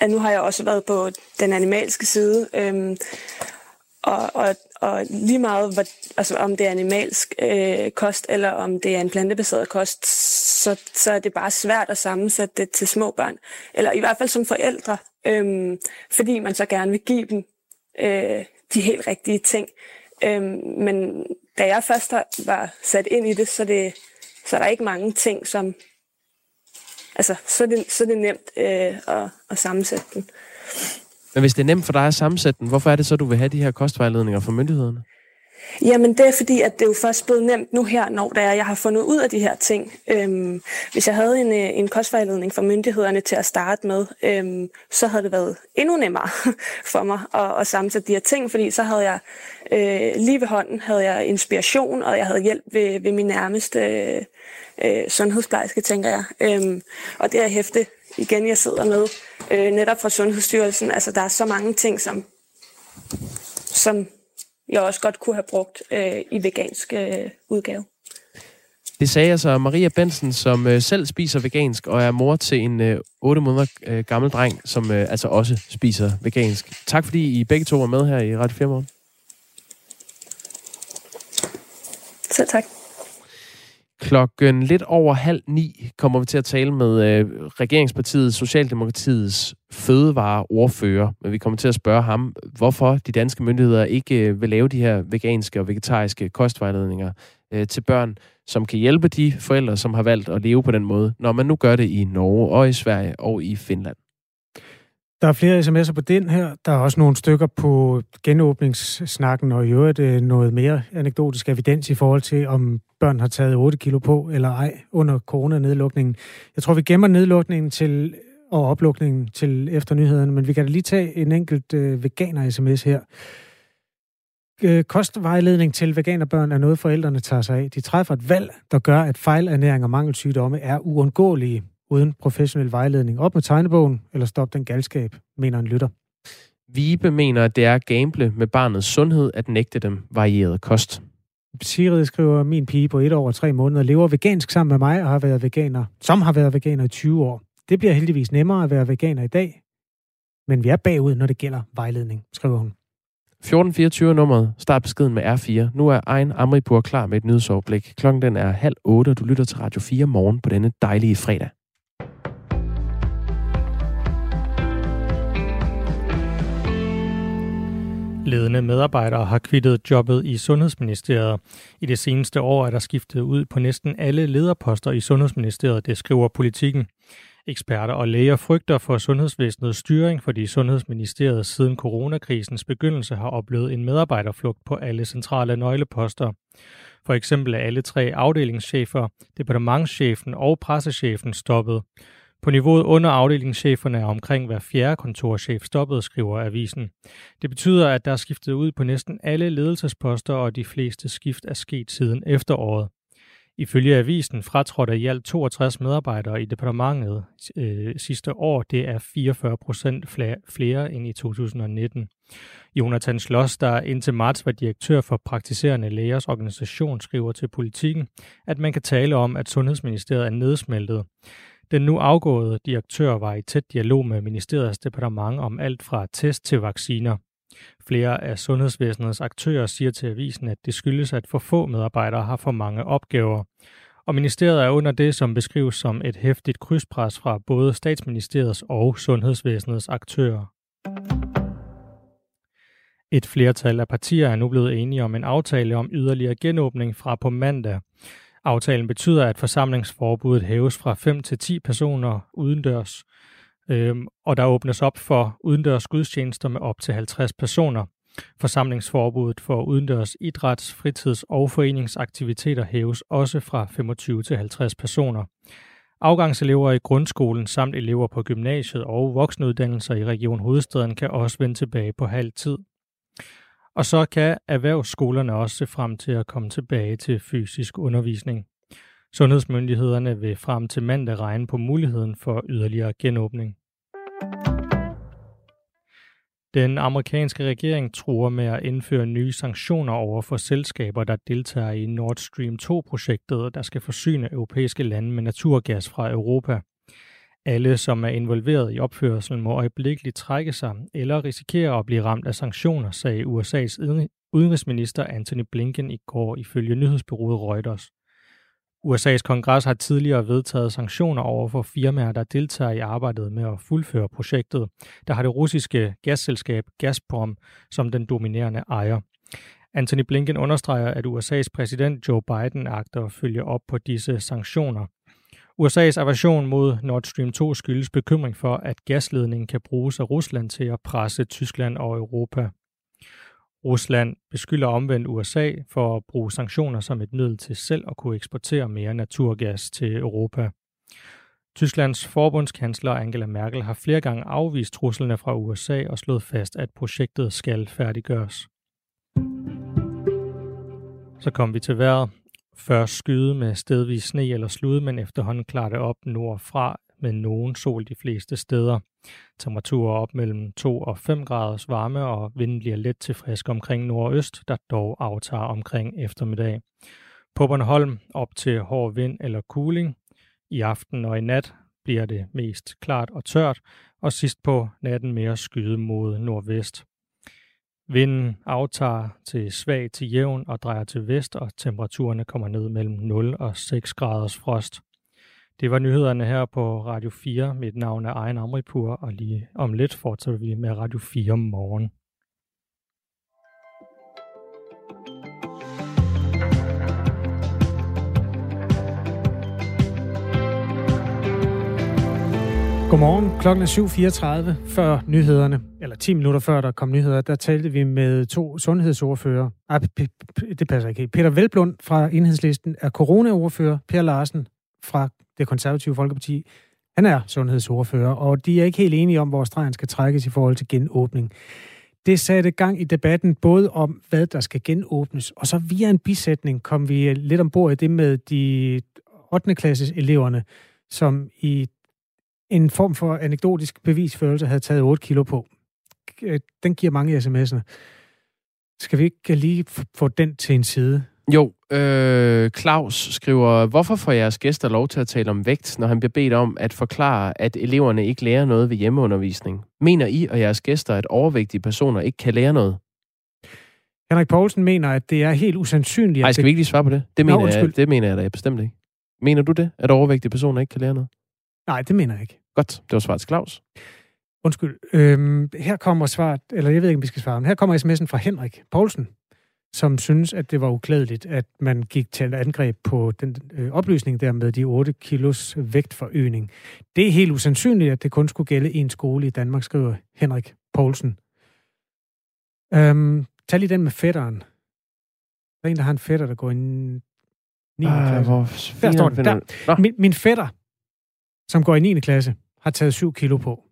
At nu har jeg også været på den animalske side, øhm, og, og, og lige meget, hvad, altså om det er animalsk øh, kost, eller om det er en plantebaseret kost, så, så er det bare svært at sammensætte det til små børn. Eller i hvert fald som forældre, øhm, fordi man så gerne vil give dem øh, de helt rigtige ting. Øhm, men da jeg først var sat ind i det, så, det, så er der ikke mange ting, som... Altså, så er det, så er det nemt øh, at, at sammensætte den. Men hvis det er nemt for dig at sammensætte den, hvorfor er det så, du vil have de her kostvejledninger fra myndighederne? Jamen det er fordi, at det er jo først blevet nemt nu her, når der er, jeg har fundet ud af de her ting. Øhm, hvis jeg havde en, øh, en kostvejledning fra myndighederne til at starte med, øhm, så havde det været endnu nemmere for mig at, at sammensætte de her ting, fordi så havde jeg øh, lige ved hånden havde jeg inspiration, og jeg havde hjælp ved, ved min nærmeste øh, øh sundhedsplejerske, tænker jeg. Øhm, og det er hæfte igen, jeg sidder med, øh, netop fra Sundhedsstyrelsen. Altså der er så mange ting, som, som jeg også godt kunne have brugt øh, i vegansk øh, udgave. Det sagde altså Maria Bensen, som øh, selv spiser vegansk og er mor til en øh, 8 måneder øh, gammel dreng, som øh, altså også spiser vegansk. Tak fordi I begge to var med her i Radio 4 morgen. Selv tak. Klokken lidt over halv ni kommer vi til at tale med øh, regeringspartiet Socialdemokratiets fødevareordfører. Men vi kommer til at spørge ham, hvorfor de danske myndigheder ikke øh, vil lave de her veganske og vegetariske kostvejledninger øh, til børn, som kan hjælpe de forældre, som har valgt at leve på den måde, når man nu gør det i Norge og i Sverige og i Finland. Der er flere sms'er på den her. Der er også nogle stykker på genåbningssnakken, og i øvrigt øh, noget mere anekdotisk evidens i forhold til, om børn har taget 8 kilo på eller ej under coronanedlukningen. Jeg tror, vi gemmer nedlukningen til og oplukningen til efter nyhederne, men vi kan da lige tage en enkelt øh, veganer-sms her. Øh, kostvejledning til veganerbørn er noget, forældrene tager sig af. De træffer et valg, der gør, at fejlernæring og mangelsygdomme er uundgåelige uden professionel vejledning. Op med tegnebogen, eller stop den galskab, mener en lytter. Vibe mener, at det er gamble med barnets sundhed at nægte dem varieret kost. Sigrid skriver, min pige på et år og tre måneder lever vegansk sammen med mig og har været veganer, som har været veganer i 20 år. Det bliver heldigvis nemmere at være veganer i dag, men vi er bagud, når det gælder vejledning, skriver hun. 1424 nummeret. Start beskeden med R4. Nu er egen Amripur klar med et nyhedsoverblik. Klokken den er halv otte, og du lytter til Radio 4 morgen på denne dejlige fredag. Ledende medarbejdere har kvittet jobbet i Sundhedsministeriet. I det seneste år er der skiftet ud på næsten alle lederposter i Sundhedsministeriet, det skriver politikken. Eksperter og læger frygter for sundhedsvæsenets styring, fordi Sundhedsministeriet siden coronakrisens begyndelse har oplevet en medarbejderflugt på alle centrale nøgleposter. For eksempel er alle tre afdelingschefer, departementschefen og pressechefen stoppet. På niveauet under afdelingscheferne er omkring hver fjerde kontorchef stoppet, skriver avisen. Det betyder, at der er skiftet ud på næsten alle ledelsesposter, og de fleste skift er sket siden efteråret. Ifølge avisen fratrådte i alt 62 medarbejdere i departementet øh, sidste år. Det er 44 procent flere, flere end i 2019. Jonathan Schloss, der indtil marts var direktør for praktiserende lægers organisation, skriver til politikken, at man kan tale om, at Sundhedsministeriet er nedsmeltet. Den nu afgåede direktør var i tæt dialog med ministeriets departement om alt fra test til vacciner. Flere af sundhedsvæsenets aktører siger til avisen, at det skyldes, at for få medarbejdere har for mange opgaver. Og ministeriet er under det, som beskrives som et hæftigt krydspres fra både statsministeriets og sundhedsvæsenets aktører. Et flertal af partier er nu blevet enige om en aftale om yderligere genåbning fra på mandag. Aftalen betyder, at forsamlingsforbuddet hæves fra 5 til 10 personer udendørs, øhm, og der åbnes op for udendørs gudstjenester med op til 50 personer. Forsamlingsforbuddet for udendørs idræts-, fritids- og foreningsaktiviteter hæves også fra 25 til 50 personer. Afgangselever i grundskolen samt elever på gymnasiet og voksenuddannelser i Region Hovedstaden kan også vende tilbage på halv tid. Og så kan erhvervsskolerne også se frem til at komme tilbage til fysisk undervisning. Sundhedsmyndighederne vil frem til mandag regne på muligheden for yderligere genåbning. Den amerikanske regering truer med at indføre nye sanktioner over for selskaber, der deltager i Nord Stream 2-projektet, der skal forsyne europæiske lande med naturgas fra Europa. Alle, som er involveret i opførselen, må øjeblikkeligt trække sig eller risikere at blive ramt af sanktioner, sagde USA's udenrigsminister Anthony Blinken i går ifølge nyhedsbyrået Reuters. USA's kongres har tidligere vedtaget sanktioner over for firmaer, der deltager i arbejdet med at fuldføre projektet, der har det russiske gasselskab Gazprom som den dominerende ejer. Anthony Blinken understreger, at USA's præsident Joe Biden agter at følge op på disse sanktioner. USA's aversion mod Nord Stream 2 skyldes bekymring for, at gasledningen kan bruges af Rusland til at presse Tyskland og Europa. Rusland beskylder omvendt USA for at bruge sanktioner som et middel til selv at kunne eksportere mere naturgas til Europa. Tysklands forbundskansler Angela Merkel har flere gange afvist truslerne fra USA og slået fast, at projektet skal færdiggøres. Så kom vi til vejret. Først skyde med stedvis sne eller slud, men efterhånden klarer det op nordfra med nogen sol de fleste steder. Temperaturer op mellem 2 og 5 graders varme, og vinden bliver let til frisk omkring nordøst, der dog aftager omkring eftermiddag. På Bornholm op til hård vind eller kuling. I aften og i nat bliver det mest klart og tørt, og sidst på natten mere skyde mod nordvest. Vinden aftager til svag til jævn og drejer til vest, og temperaturerne kommer ned mellem 0 og 6 graders frost. Det var nyhederne her på Radio 4. Mit navn er Ejn Amripur, og lige om lidt fortsætter vi med Radio 4 morgen. Godmorgen. Klokken er 7.34 før nyhederne, eller 10 minutter før der kom nyheder, der talte vi med to sundhedsordfører. Ej, det passer ikke. Peter Velblund fra Enhedslisten er coronaordfører. Per Larsen fra det konservative Folkeparti, han er sundhedsordfører, og de er ikke helt enige om, hvor stregen skal trækkes i forhold til genåbning. Det satte gang i debatten både om, hvad der skal genåbnes, og så via en bisætning kom vi lidt ombord i det med de 8. klasses eleverne, som i en form for anekdotisk bevisførelse havde taget 8 kilo på. Den giver mange sms'er. Skal vi ikke lige få den til en side? Jo, øh, Claus skriver, hvorfor får jeres gæster lov til at tale om vægt, når han bliver bedt om at forklare, at eleverne ikke lærer noget ved hjemmeundervisning? Mener I og jeres gæster, at overvægtige personer ikke kan lære noget? Henrik Poulsen mener, at det er helt usandsynligt. Nej, skal vi ikke lige svare på det? Det mener, Nå, jeg, det mener jeg da bestemt ikke. Mener du det, at overvægtige personer ikke kan lære noget? Nej, det mener jeg ikke. Godt, det var svaret til Claus. Undskyld. Øhm, her kommer svaret, eller jeg ved ikke, om vi skal svare, men her kommer sms'en fra Henrik Poulsen, som synes, at det var uklædeligt, at man gik til angreb på den øh, oplysning der med de 8 kilos vægtforøgning. Det er helt usandsynligt, at det kun skulle gælde en skole i Danmark, skriver Henrik Poulsen. Øhm, tag lige den med fætteren. Der er en, der har en fætter, der går i 9. Ah, klasse. Hvor der står den. Der. Min, min fætter, som går i 9. klasse, har taget 7 kilo på.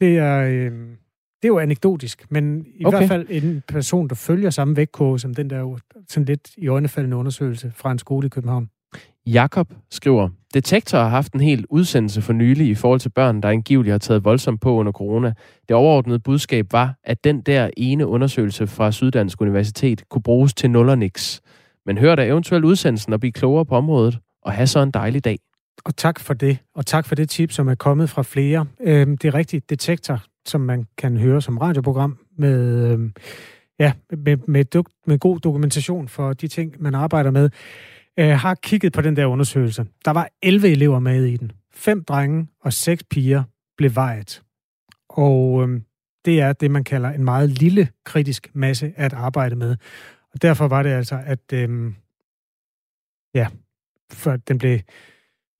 Det er, øh, det er jo anekdotisk, men i okay. hvert fald en person, der følger samme vægtkåre som den der sådan lidt i øjnefaldende undersøgelse fra en skole i København. Jakob skriver, Detektor har haft en helt udsendelse for nylig i forhold til børn, der angiveligt har taget voldsomt på under corona. Det overordnede budskab var, at den der ene undersøgelse fra Syddansk Universitet kunne bruges til nul og niks. Men hør da eventuelt udsendelsen og blive klogere på området, og have så en dejlig dag. Og tak for det, og tak for det tip, som er kommet fra flere. Øhm, det er rigtigt, Detektor, som man kan høre som radioprogram, med, øhm, ja, med, med, med god dokumentation for de ting, man arbejder med, øh, har kigget på den der undersøgelse. Der var 11 elever med i den. Fem drenge og seks piger blev vejet. Og øhm, det er det, man kalder en meget lille kritisk masse at arbejde med. Og derfor var det altså, at øhm, ja, før den blev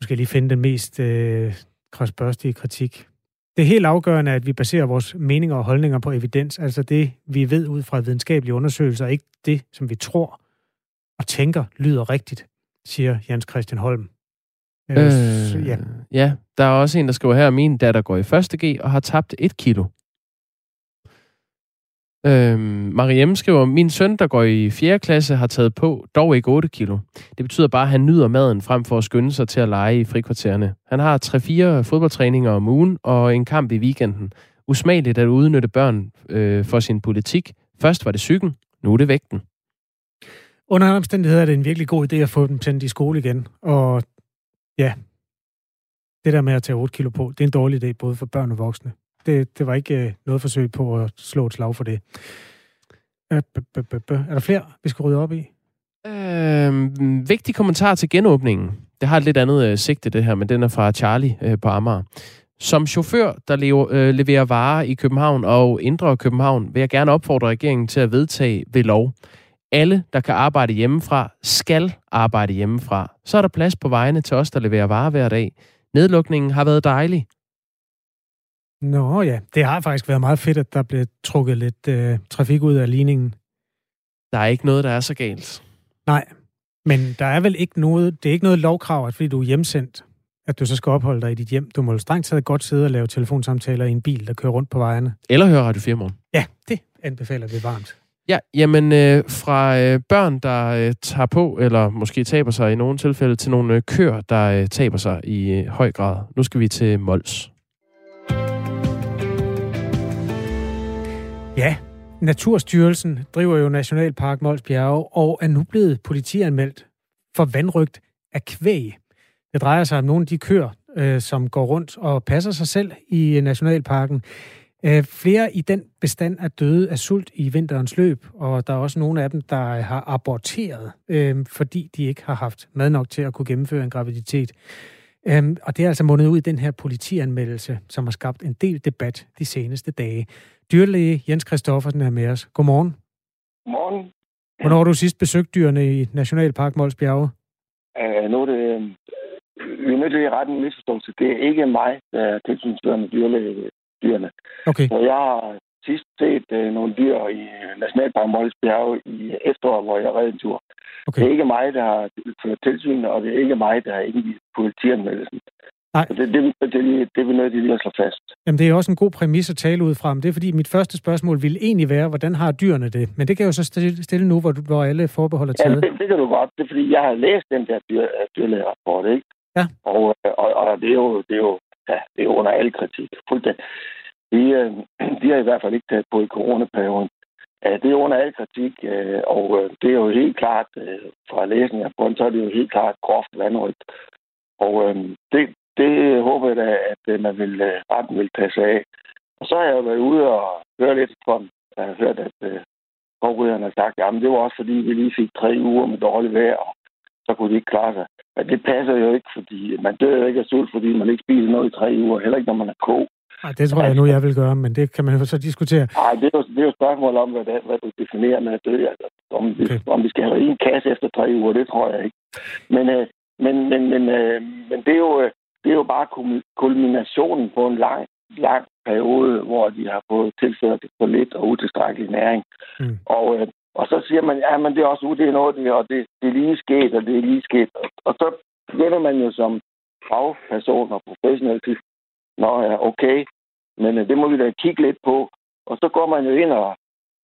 måske lige finde den mest øh, krasbørstige kritik. Det er helt afgørende, at vi baserer vores meninger og holdninger på evidens, altså det, vi ved ud fra videnskabelige undersøgelser, ikke det, som vi tror og tænker, lyder rigtigt, siger Jens Christian Holm. Øh, øh, ja. ja, der er også en, der skriver her, min datter går i første G og har tabt et kilo. Øhm, Mariem skriver, min søn, der går i 4. klasse, har taget på dog ikke 8 kilo. Det betyder bare, at han nyder maden frem for at skynde sig til at lege i frikvartererne. Han har 3-4 fodboldtræninger om ugen og en kamp i weekenden. Usmageligt at udnytte børn øh, for sin politik. Først var det cyklen, nu er det vægten. Under andre omstændigheder er det en virkelig god idé at få dem sendt i skole igen. Og ja, det der med at tage 8 kilo på, det er en dårlig idé både for børn og voksne. Det, det var ikke øh, noget forsøg på at slå et slag for det. Øh, er der flere, vi skal rydde op i? Øh, vigtig kommentar til genåbningen. Det har et lidt andet øh, sigte, det her, men den er fra Charlie øh, på Amager. Som chauffør, der lever, øh, leverer varer i København og indre København, vil jeg gerne opfordre regeringen til at vedtage ved lov. Alle, der kan arbejde hjemmefra, skal arbejde hjemmefra. Så er der plads på vejene til os, der leverer varer hver dag. Nedlukningen har været dejlig. Nå ja, det har faktisk været meget fedt, at der blev trukket lidt øh, trafik ud af ligningen. Der er ikke noget, der er så galt. Nej, men der er vel ikke noget, det er ikke noget lovkrav, at fordi du er hjemsendt, at du så skal opholde dig i dit hjem. Du må strengt taget godt sidde og lave telefonsamtaler i en bil, der kører rundt på vejene. Eller høre Radio 4 morgen. Ja, det anbefaler vi varmt. Ja, jamen øh, fra øh, børn, der øh, tager på, eller måske taber sig i nogle tilfælde, til nogle øh, køer, der øh, taber sig i øh, høj grad. Nu skal vi til Mols. Ja, Naturstyrelsen driver jo Nationalpark Mols Bjerge og er nu blevet politianmeldt for vandrygt af kvæg. Det drejer sig om nogle af de køer, øh, som går rundt og passer sig selv i øh, Nationalparken. Øh, flere i den bestand er døde af sult i vinterens løb, og der er også nogle af dem, der øh, har aborteret, øh, fordi de ikke har haft mad nok til at kunne gennemføre en graviditet. Øhm, og det er altså mundet ud i den her politianmeldelse, som har skabt en del debat de seneste dage. Dyrlæge Jens Kristoffersen er med os. Godmorgen. Godmorgen. Hvornår har du sidst besøgt dyrene i Nationalpark Mols Bjerge? Uh, nu er det, øh, vi er nødt til at rette en misforståelse. Det er ikke mig, der er tilsynsfører med dyrene. Okay. Så jeg har sidst set uh, nogle dyr i Nationalpark Mols Bjerge i efteråret, hvor jeg redde en tur. Okay. Det er ikke mig, der har ført tilsyn, og det er ikke mig, der har indgivet politianmeldelsen. Nej. Så det, det, det, det, det er nødt til lige at slå fast. Jamen, det er også en god præmis at tale ud fra. Men det er fordi, mit første spørgsmål ville egentlig være, hvordan har dyrene det? Men det kan jeg jo så stille, nu, hvor, hvor alle forbeholder taget. Ja, det, det kan du godt. Det er fordi, jeg har læst den der dyr, dyrlægerapport, ikke? Ja. Og, og, og det, er jo, det, er jo, ja, det er under al kritik. Fuldstændig. De, øh, de har i hvert fald ikke taget på i coronaperioden. Det er under al kritik, øh, og øh, det er jo helt klart, fra læsning af så er det jo helt klart groft vandrygt. Og det, det håber jeg da, at man vil, retten vil passe af. Og så har jeg jo været ude og høre lidt fra Jeg har hørt, at øh, har sagt, at det var også fordi, vi lige fik tre uger med dårligt vejr. så kunne de ikke klare sig. Men det passer jo ikke, fordi man dør jo ikke af sult, fordi man ikke spiser noget i tre uger, heller ikke når man er ko. Nej, det tror jeg nu, jeg vil gøre, men det kan man jo så diskutere. Nej, det er jo, det er jo et spørgsmål om, hvad, det, hvad du definerer med at dø. Altså, om, vi, okay. om vi skal have en kasse efter tre uger, det tror jeg ikke. Men, øh, men, men, men, øh, men det, er jo, øh, det er jo bare kulminationen på en lang, lang periode, hvor de har fået tilført for lidt og utilstrækkelig næring. Mm. Og, øh, og så siger man, ja, men det er også det, og det, det er lige sket, og det er lige sket. Og, og så begynder man jo som fagperson og professionel til, nå ja, okay, men øh, det må vi da kigge lidt på. Og så går man jo ind og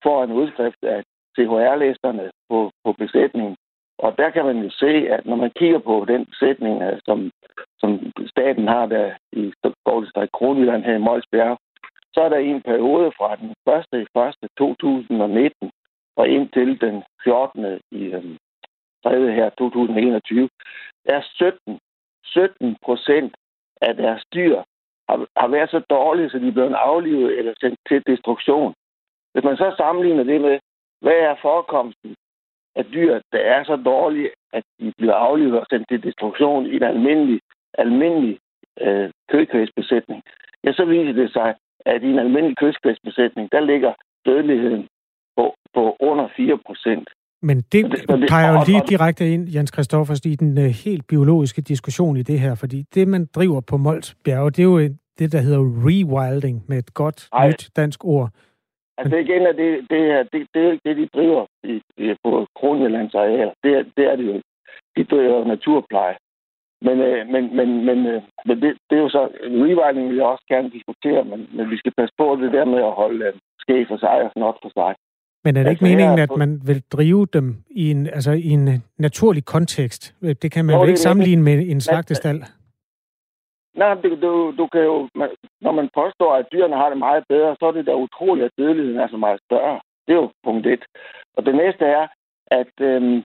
får en udskrift af CHR-listerne på, på besætningen. Og der kan man jo se, at når man kigger på den sætning, øh, som, som staten har der i Gårdestræk Kronjylland her i Molsbjerg, så er der en periode fra den 1. i øhm, 1. 2019 og indtil den 14. i um, 3. her 2021, er 17, 17 procent af deres dyr har, har været så dårlige, så de er blevet aflivet eller sendt til destruktion. Hvis man så sammenligner det med, hvad er forekomsten af dyr, der er så dårlige, at de bliver aflivet og sendt til destruktion i en almindelig, almindelig øh, kødkvægsbesætning, ja, så viser det sig, at i en almindelig kødkvægsbesætning, der ligger dødeligheden på, på under 4 procent. Men det, det peger jo lige direkte ind, Jens Christoffers, i den uh, helt biologiske diskussion i det her, fordi det, man driver på Mols Bjerge, det er jo det, der hedder rewilding, med et godt Ej. nyt dansk ord. Altså igen er det, det, her, det, det er ikke det, de driver i, i, på Kronjyllands areal. Det, er, det er det jo De driver naturpleje. Men, øh, men, men, men, øh, men det, det, er jo så, rewilding vil jeg også gerne diskutere, men, men vi skal passe på det der med at holde øh, skæg for sig og snot for sig. Men er det ikke altså, meningen, at man vil drive dem i en, altså, i en naturlig kontekst? Det kan man jo, vel ikke sammenligne med en slagtestal? Nej, du, du, du kan jo, når man påstår, at dyrene har det meget bedre, så er det da utroligt, at dødeligheden er så meget større. Det er jo punkt et. Og det næste er, at, øhm,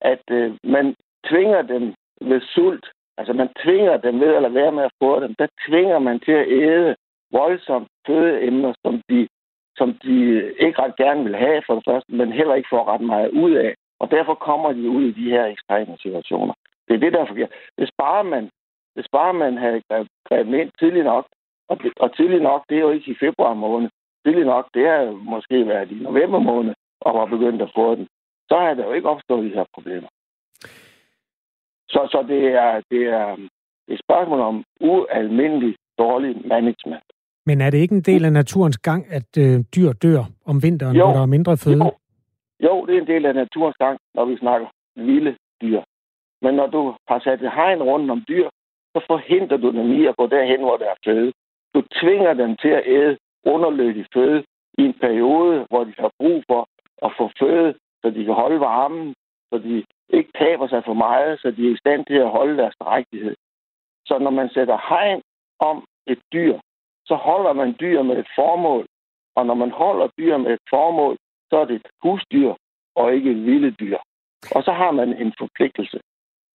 at øh, man tvinger dem ved sult. Altså man tvinger dem ved at lade være med at få dem. Der tvinger man til at æde voldsomt fødeemner, som de som de ikke ret gerne vil have for det første, men heller ikke får ret meget ud af. Og derfor kommer de ud i de her ekstreme situationer. Det er det, der er forkert. Hvis bare man, hvis bare man havde grebet ind tidligt nok, og, og tidligt nok, det er jo ikke i februar måned, tidligt nok, det er måske været i november måned, og var begyndt at få den, så har der jo ikke opstået de her problemer. Så, så det, er, det er et spørgsmål om ualmindelig dårlig management. Men er det ikke en del af naturens gang, at øh, dyr dør om vinteren, jo. når der er mindre føde? Jo. jo, det er en del af naturens gang, når vi snakker vilde dyr. Men når du har sat et hegn rundt om dyr, så forhindrer du dem i at gå derhen, hvor der er føde. Du tvinger dem til at æde underlødig føde i en periode, hvor de har brug for at få føde, så de kan holde varmen, så de ikke taber sig for meget, så de er i stand til at holde deres drægtighed. Så når man sætter hegn om et dyr, så holder man dyr med et formål. Og når man holder dyr med et formål, så er det et husdyr og ikke et vilde dyr. Og så har man en forpligtelse.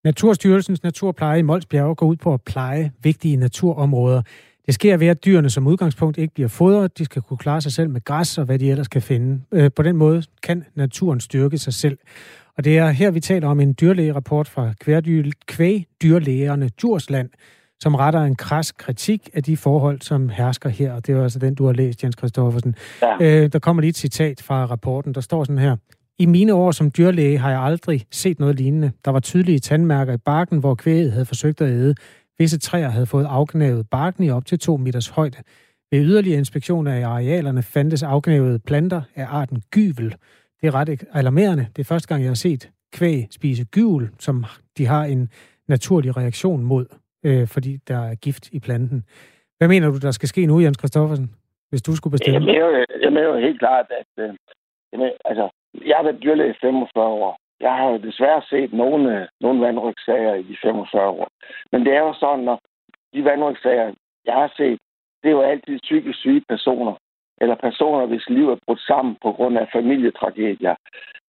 Naturstyrelsens naturpleje i Molsbjerg går ud på at pleje vigtige naturområder. Det sker ved, at dyrene som udgangspunkt ikke bliver fodret. De skal kunne klare sig selv med græs og hvad de ellers kan finde. Øh, på den måde kan naturen styrke sig selv. Og det er her, vi taler om en dyrlægerapport fra kvægdyrlægerne Djursland, som retter en kras kritik af de forhold, som hersker her. Og det er altså den, du har læst, Jens Christoffersen. Ja. Øh, der kommer lige et citat fra rapporten. Der står sådan her. I mine år som dyrlæge har jeg aldrig set noget lignende. Der var tydelige tandmærker i barken, hvor kvæget havde forsøgt at æde. Visse træer havde fået afgnævet barken i op til to meters højde. Ved yderligere inspektion af arealerne fandtes afgnævede planter af arten gyvel. Det er ret alarmerende. Det er første gang, jeg har set kvæg spise gyvel, som de har en naturlig reaktion mod øh, fordi der er gift i planten. Hvad mener du, der skal ske nu, Jens Kristoffersen, hvis du skulle bestemme? Jeg mener, jeg mener jo helt klart, at øh, mener, altså, jeg har været dyrlæge i 45 år. Jeg har jo desværre set nogle, øh, nogle vandrygsager i de 45 år. Men det er jo sådan, at de vandrygsager, jeg har set, det er jo altid psykisk syge personer, eller personer, hvis liv er brudt sammen på grund af familietragedier,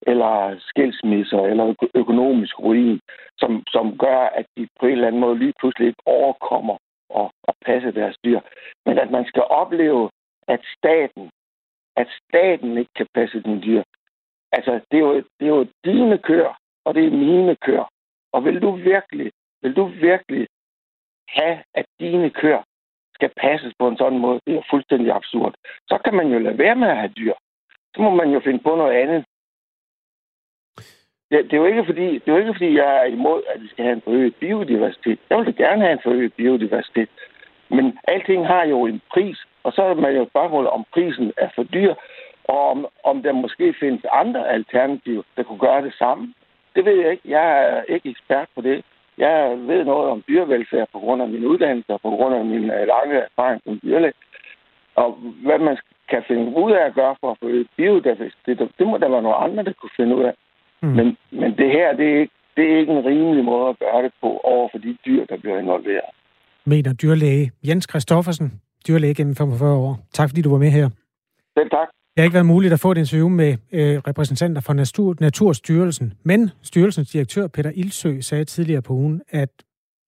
eller skilsmisser, eller økonomisk ruin, som, som gør, at de på en eller anden måde lige pludselig ikke overkommer at, at passe deres dyr. Men at man skal opleve, at staten, at staten ikke kan passe den dyr. Altså, det er jo, det er jo dine køer, og det er mine køer. Og vil du virkelig, vil du virkelig have, at dine køer skal passes på en sådan måde, det er fuldstændig absurd. Så kan man jo lade være med at have dyr. Så må man jo finde på noget andet. Det, det, er jo ikke fordi, det er jo ikke fordi, jeg er imod, at vi skal have en forøget biodiversitet. Jeg vil gerne have en forøget biodiversitet. Men alting har jo en pris, og så er man jo spørgsmål, om prisen er for dyr, og om, om der måske findes andre alternativer, der kunne gøre det samme. Det ved jeg ikke. Jeg er ikke ekspert på det. Jeg ved noget om dyrevelfærd på grund af min uddannelse og på grund af min øh, lange erfaring som dyrlæge. Og hvad man kan finde ud af at gøre for at få biodiversitet, det, det må der være nogle andre, der kunne finde ud af. Mm. Men, men det her, det er, ikke, det er ikke en rimelig måde at gøre det på over for de dyr, der bliver involveret. Mener dyrlæge Jens Kristoffersen, dyrlæge gennem 45 år. Tak fordi du var med her. Selv tak. Det har ikke været muligt at få et interview med øh, repræsentanter fra Natur, Naturstyrelsen, men styrelsens direktør Peter Ildsø sagde tidligere på ugen, at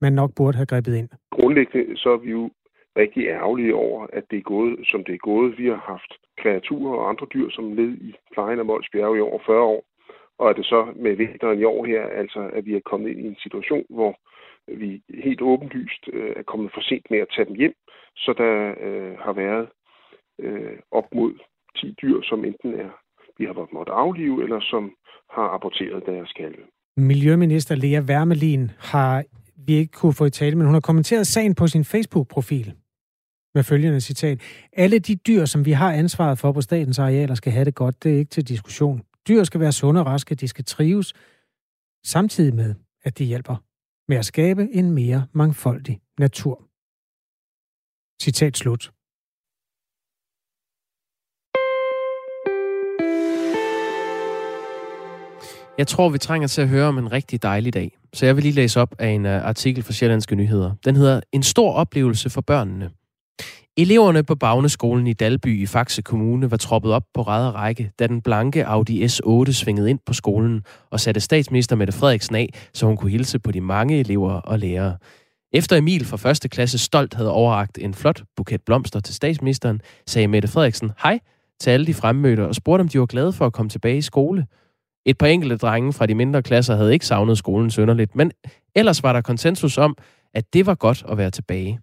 man nok burde have grebet ind. Grundlæggende så er vi jo rigtig ærgerlige over, at det er gået, som det er gået. Vi har haft kreaturer og andre dyr som led i plejen af Mols Bjerge i over 40 år. Og er det så med vinteren i år her, altså at vi er kommet ind i en situation, hvor vi helt åbenlyst øh, er kommet for sent med at tage dem hjem, så der øh, har været øh, op mod 10 dyr, som enten er, vi har måttet aflive, eller som har aborteret deres kalve. Miljøminister Lea Wermelin har vi ikke kunne få i tale, men hun har kommenteret sagen på sin Facebook-profil med følgende citat. Alle de dyr, som vi har ansvaret for på statens arealer, skal have det godt. Det er ikke til diskussion. Dyr skal være sunde og raske, de skal trives, samtidig med, at de hjælper med at skabe en mere mangfoldig natur. Citat slut. Jeg tror, vi trænger til at høre om en rigtig dejlig dag. Så jeg vil lige læse op af en øh, artikel fra Sjællandske Nyheder. Den hedder En stor oplevelse for børnene. Eleverne på Bagneskolen i Dalby i Faxe Kommune var troppet op på ræd række, da den blanke Audi S8 svingede ind på skolen og satte statsminister Mette Frederiksen af, så hun kunne hilse på de mange elever og lærere. Efter Emil fra første klasse stolt havde overragt en flot buket blomster til statsministeren, sagde Mette Frederiksen hej til alle de fremmødte og spurgte, om de var glade for at komme tilbage i skole. Et par enkelte drenge fra de mindre klasser havde ikke savnet skolen sønderligt, men ellers var der konsensus om, at det var godt at være tilbage.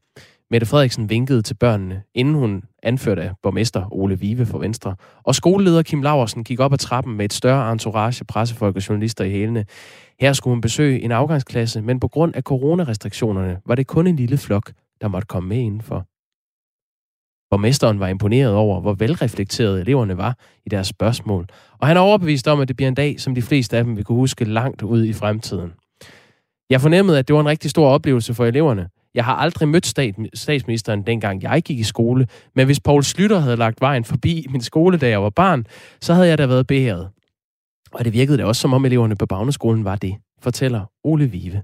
Mette Frederiksen vinkede til børnene, inden hun anførte af borgmester Ole Vive for Venstre. Og skoleleder Kim Laversen gik op ad trappen med et større entourage pressefolk og journalister i hælene. Her skulle hun besøge en afgangsklasse, men på grund af coronarestriktionerne var det kun en lille flok, der måtte komme med indenfor. Borgmesteren var imponeret over, hvor velreflekterede eleverne var i deres spørgsmål, og han er overbevist om, at det bliver en dag, som de fleste af dem vil kunne huske langt ud i fremtiden. Jeg fornemmede, at det var en rigtig stor oplevelse for eleverne. Jeg har aldrig mødt statsministeren, dengang jeg gik i skole, men hvis Paul Slytter havde lagt vejen forbi min skole, da jeg var barn, så havde jeg da været beæret. Og det virkede da også, som om eleverne på Bagneskolen var det, fortæller Ole Vive.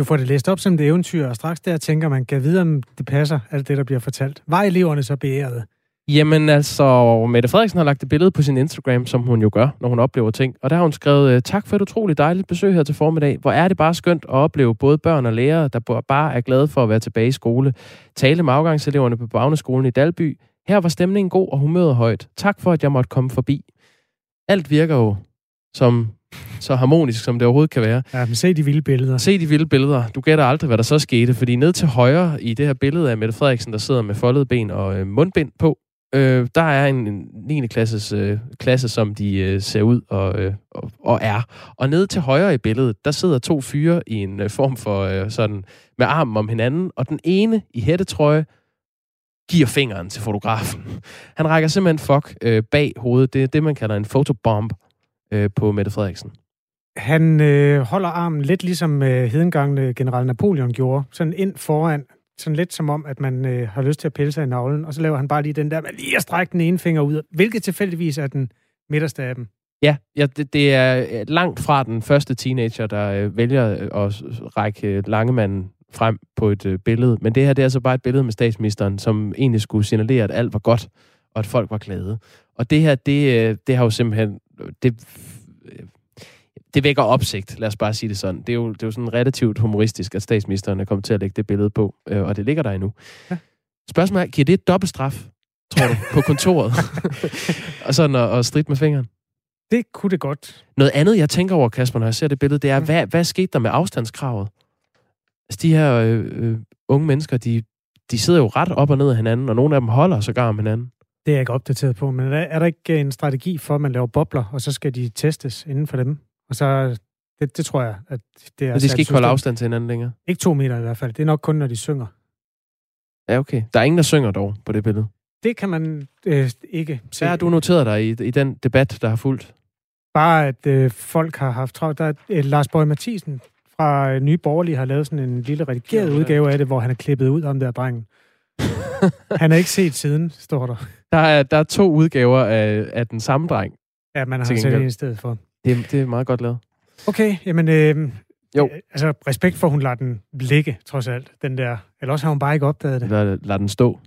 Du får det læst op som det eventyr, og straks der tænker man, kan vide, om det passer, alt det, der bliver fortalt. Var eleverne så beæret? Jamen altså, Mette Frederiksen har lagt et billede på sin Instagram, som hun jo gør, når hun oplever ting. Og der har hun skrevet, øh, tak for et utroligt dejligt besøg her til formiddag. Hvor er det bare skønt at opleve både børn og lærere, der bare er glade for at være tilbage i skole. Tale med afgangseleverne på Bagneskolen i Dalby. Her var stemningen god og humøret højt. Tak for, at jeg måtte komme forbi. Alt virker jo som så harmonisk, som det overhovedet kan være. Ja, men se de vilde billeder. Se de vilde billeder. Du gætter aldrig, hvad der så skete, fordi ned til højre i det her billede af Mette Frederiksen, der sidder med foldede ben og øh, mundbind på, øh, der er en, en 9. Klasses, øh, klasse, som de øh, ser ud og, øh, og, og er. Og nede til højre i billedet, der sidder to fyre i en øh, form for øh, sådan med armen om hinanden, og den ene i hættetrøje giver fingeren til fotografen. Han rækker simpelthen fuck øh, bag hovedet. Det er det, man kalder en fotobomb øh, på Mette Frederiksen. Han øh, holder armen lidt ligesom øh, hedengangne general Napoleon gjorde, sådan ind foran, sådan lidt som om, at man øh, har lyst til at pille sig i navlen, og så laver han bare lige den der med lige at strække den ene finger ud, hvilket tilfældigvis er den midterste af dem. Ja, ja det, det er langt fra den første teenager, der øh, vælger øh, at række øh, Langemanden frem på et øh, billede. Men det her det er altså bare et billede med statsministeren, som egentlig skulle signalere, at alt var godt, og at folk var glade. Og det her, det, øh, det har jo simpelthen... Det, det vækker opsigt, lad os bare sige det sådan. Det er jo, det er jo sådan relativt humoristisk, at statsministeren er kommet til at lægge det billede på, øh, og det ligger der endnu. Ja. Spørgsmålet er, giver det et dobbelt straf, tror du, på kontoret? og sådan at, at stride med fingeren? Det kunne det godt. Noget andet, jeg tænker over, Kasper, når jeg ser det billede, det er, mm. hvad, hvad skete der med afstandskravet? Altså, de her øh, øh, unge mennesker, de, de sidder jo ret op og ned af hinanden, og nogle af dem holder sågar om hinanden. Det er jeg ikke opdateret på, men er, er der ikke en strategi for, at man laver bobler, og så skal de testes inden for dem? Og så, det, det tror jeg, at det er... Men de skal ikke holde afstand til hinanden længere? Ikke to meter i hvert fald. Det er nok kun, når de synger. Ja, okay. Der er ingen, der synger dog på det billede. Det kan man øh, ikke se. Hvad har du noteret dig i, i den debat, der har fulgt? Bare, at øh, folk har haft travlt. Der er, øh, Lars Borg Mathisen fra øh, Nye Borgerlige har lavet sådan en lille redigeret ja, udgave af det, hvor han er klippet ud om der drengen. han er ikke set siden, står der. Der er, der er to udgaver af, af den samme dreng. Ja, man har set det i stedet for. Det, det er meget godt lavet. Okay, jamen... Øh, jo. Øh, altså, respekt for, at hun lader den ligge, trods alt, den der. Eller også har hun bare ikke opdaget det. Lad, lad den stå.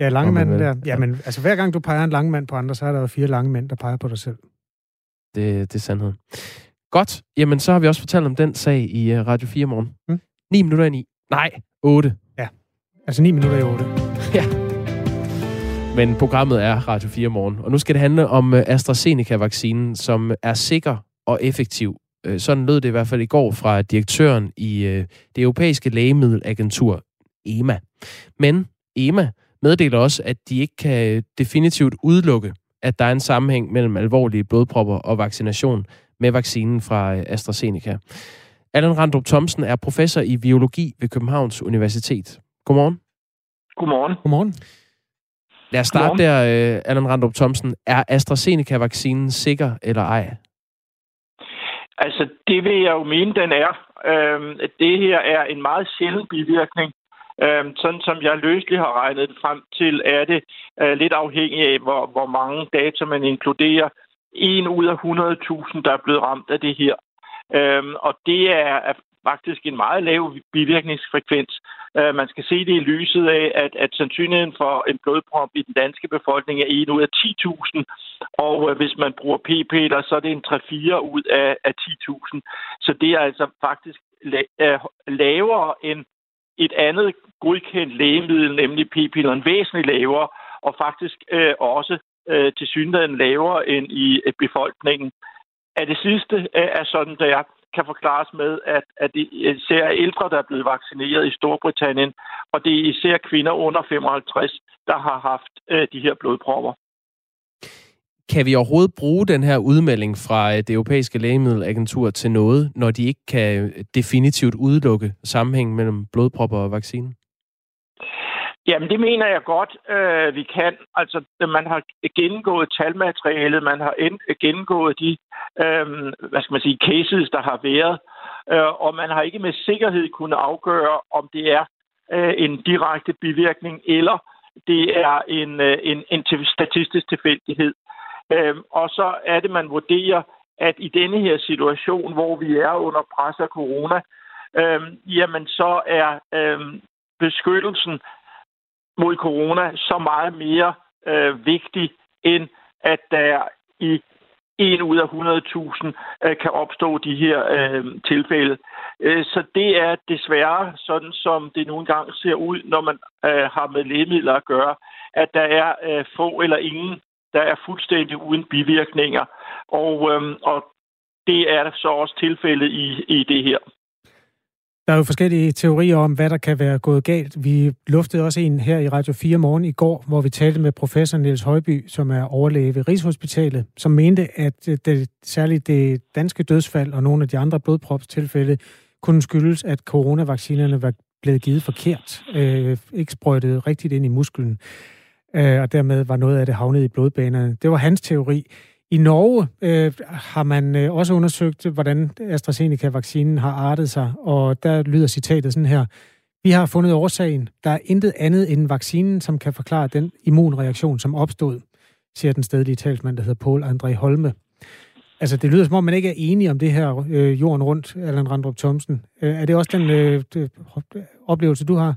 Ja, langmanden der. Ja, men altså, hver gang du peger en langmand på andre, så er der jo fire lange mænd, der peger på dig selv. Det, det er sandheden. Godt. Jamen, så har vi også fortalt om den sag i uh, Radio 4 morgen. Mm. 9 minutter i 9. Nej, 8. Ja, altså 9 minutter i 8. ja. Men programmet er Radio 4 morgen. Og nu skal det handle om uh, AstraZeneca-vaccinen, som er sikker og effektiv. Uh, sådan lød det i hvert fald i går fra direktøren i uh, det europæiske lægemiddelagentur, EMA. Men EMA meddeler også, at de ikke kan definitivt udelukke, at der er en sammenhæng mellem alvorlige blodpropper og vaccination med vaccinen fra øh, AstraZeneca. Allan Randrup Thomsen er professor i biologi ved Københavns Universitet. Godmorgen. Godmorgen. Godmorgen. Lad os starte Godmorgen. der, uh, Allan Randrup Thomsen. Er AstraZeneca-vaccinen sikker eller ej? Altså, det vil jeg jo mene, den er. Øhm, det her er en meget sjælden bivirkning, Øhm, sådan som jeg løsligt har regnet frem til, er det øh, lidt afhængigt af, hvor, hvor mange data man inkluderer. En ud af 100.000, der er blevet ramt af det her. Øhm, og det er, er faktisk en meget lav bivirkningsfrekvens. Øh, man skal se det i lyset af, at, at sandsynligheden for en blodprop i den danske befolkning er 1 ud af 10.000, og øh, hvis man bruger p-piller, så er det en 3-4 ud af, af 10.000. Så det er altså faktisk la- øh, lavere end et andet godkendt lægemiddel, nemlig p-pilleren, væsentligt lavere, og faktisk øh, også øh, til synligheden lavere end i øh, befolkningen. At det sidste øh, er sådan, der kan forklares med, at, at det især er ældre, der er blevet vaccineret i Storbritannien, og det er især kvinder under 55, der har haft øh, de her blodpropper. Kan vi overhovedet bruge den her udmelding fra det europæiske lægemiddelagentur til noget, når de ikke kan definitivt udelukke sammenhængen mellem blodpropper og vaccinen? Jamen, det mener jeg godt, øh, vi kan. Altså, man har gennemgået talmaterialet, man har gennemgået de, øh, hvad skal man sige, cases, der har været, øh, og man har ikke med sikkerhed kunnet afgøre, om det er øh, en direkte bivirkning, eller det er en, øh, en, en statistisk tilfældighed. Øh, og så er det, man vurderer, at i denne her situation, hvor vi er under pres af corona, øh, jamen så er øh, beskyttelsen mod corona så meget mere øh, vigtig, end at der i en ud af 100.000 øh, kan opstå de her øh, tilfælde. Øh, så det er desværre sådan, som det nogle gange ser ud, når man øh, har med lægemidler at gøre, at der er øh, få eller ingen, der er fuldstændig uden bivirkninger. Og, øh, og det er så også tilfældet i, i det her. Der er jo forskellige teorier om, hvad der kan være gået galt. Vi luftede også en her i Radio 4 morgen i går, hvor vi talte med professor Niels Højby, som er overlæge ved Rigshospitalet, som mente, at øh, det, særligt det danske dødsfald og nogle af de andre blodpropstilfælde kunne skyldes, at coronavaccinerne var blevet givet forkert, øh, ikke sprøjtet rigtigt ind i musklen, øh, og dermed var noget af det havnet i blodbanerne. Det var hans teori. I Norge øh, har man øh, også undersøgt, hvordan AstraZeneca-vaccinen har artet sig, og der lyder citatet sådan her. Vi har fundet årsagen. Der er intet andet end vaccinen, som kan forklare den immunreaktion, som opstod, siger den stedlige talsmand, der hedder Paul André Holme. Altså, det lyder som om, man ikke er enig om det her øh, jorden rundt, Allan Randrup Thomsen. Øh, er det også den øh, oplevelse, du har?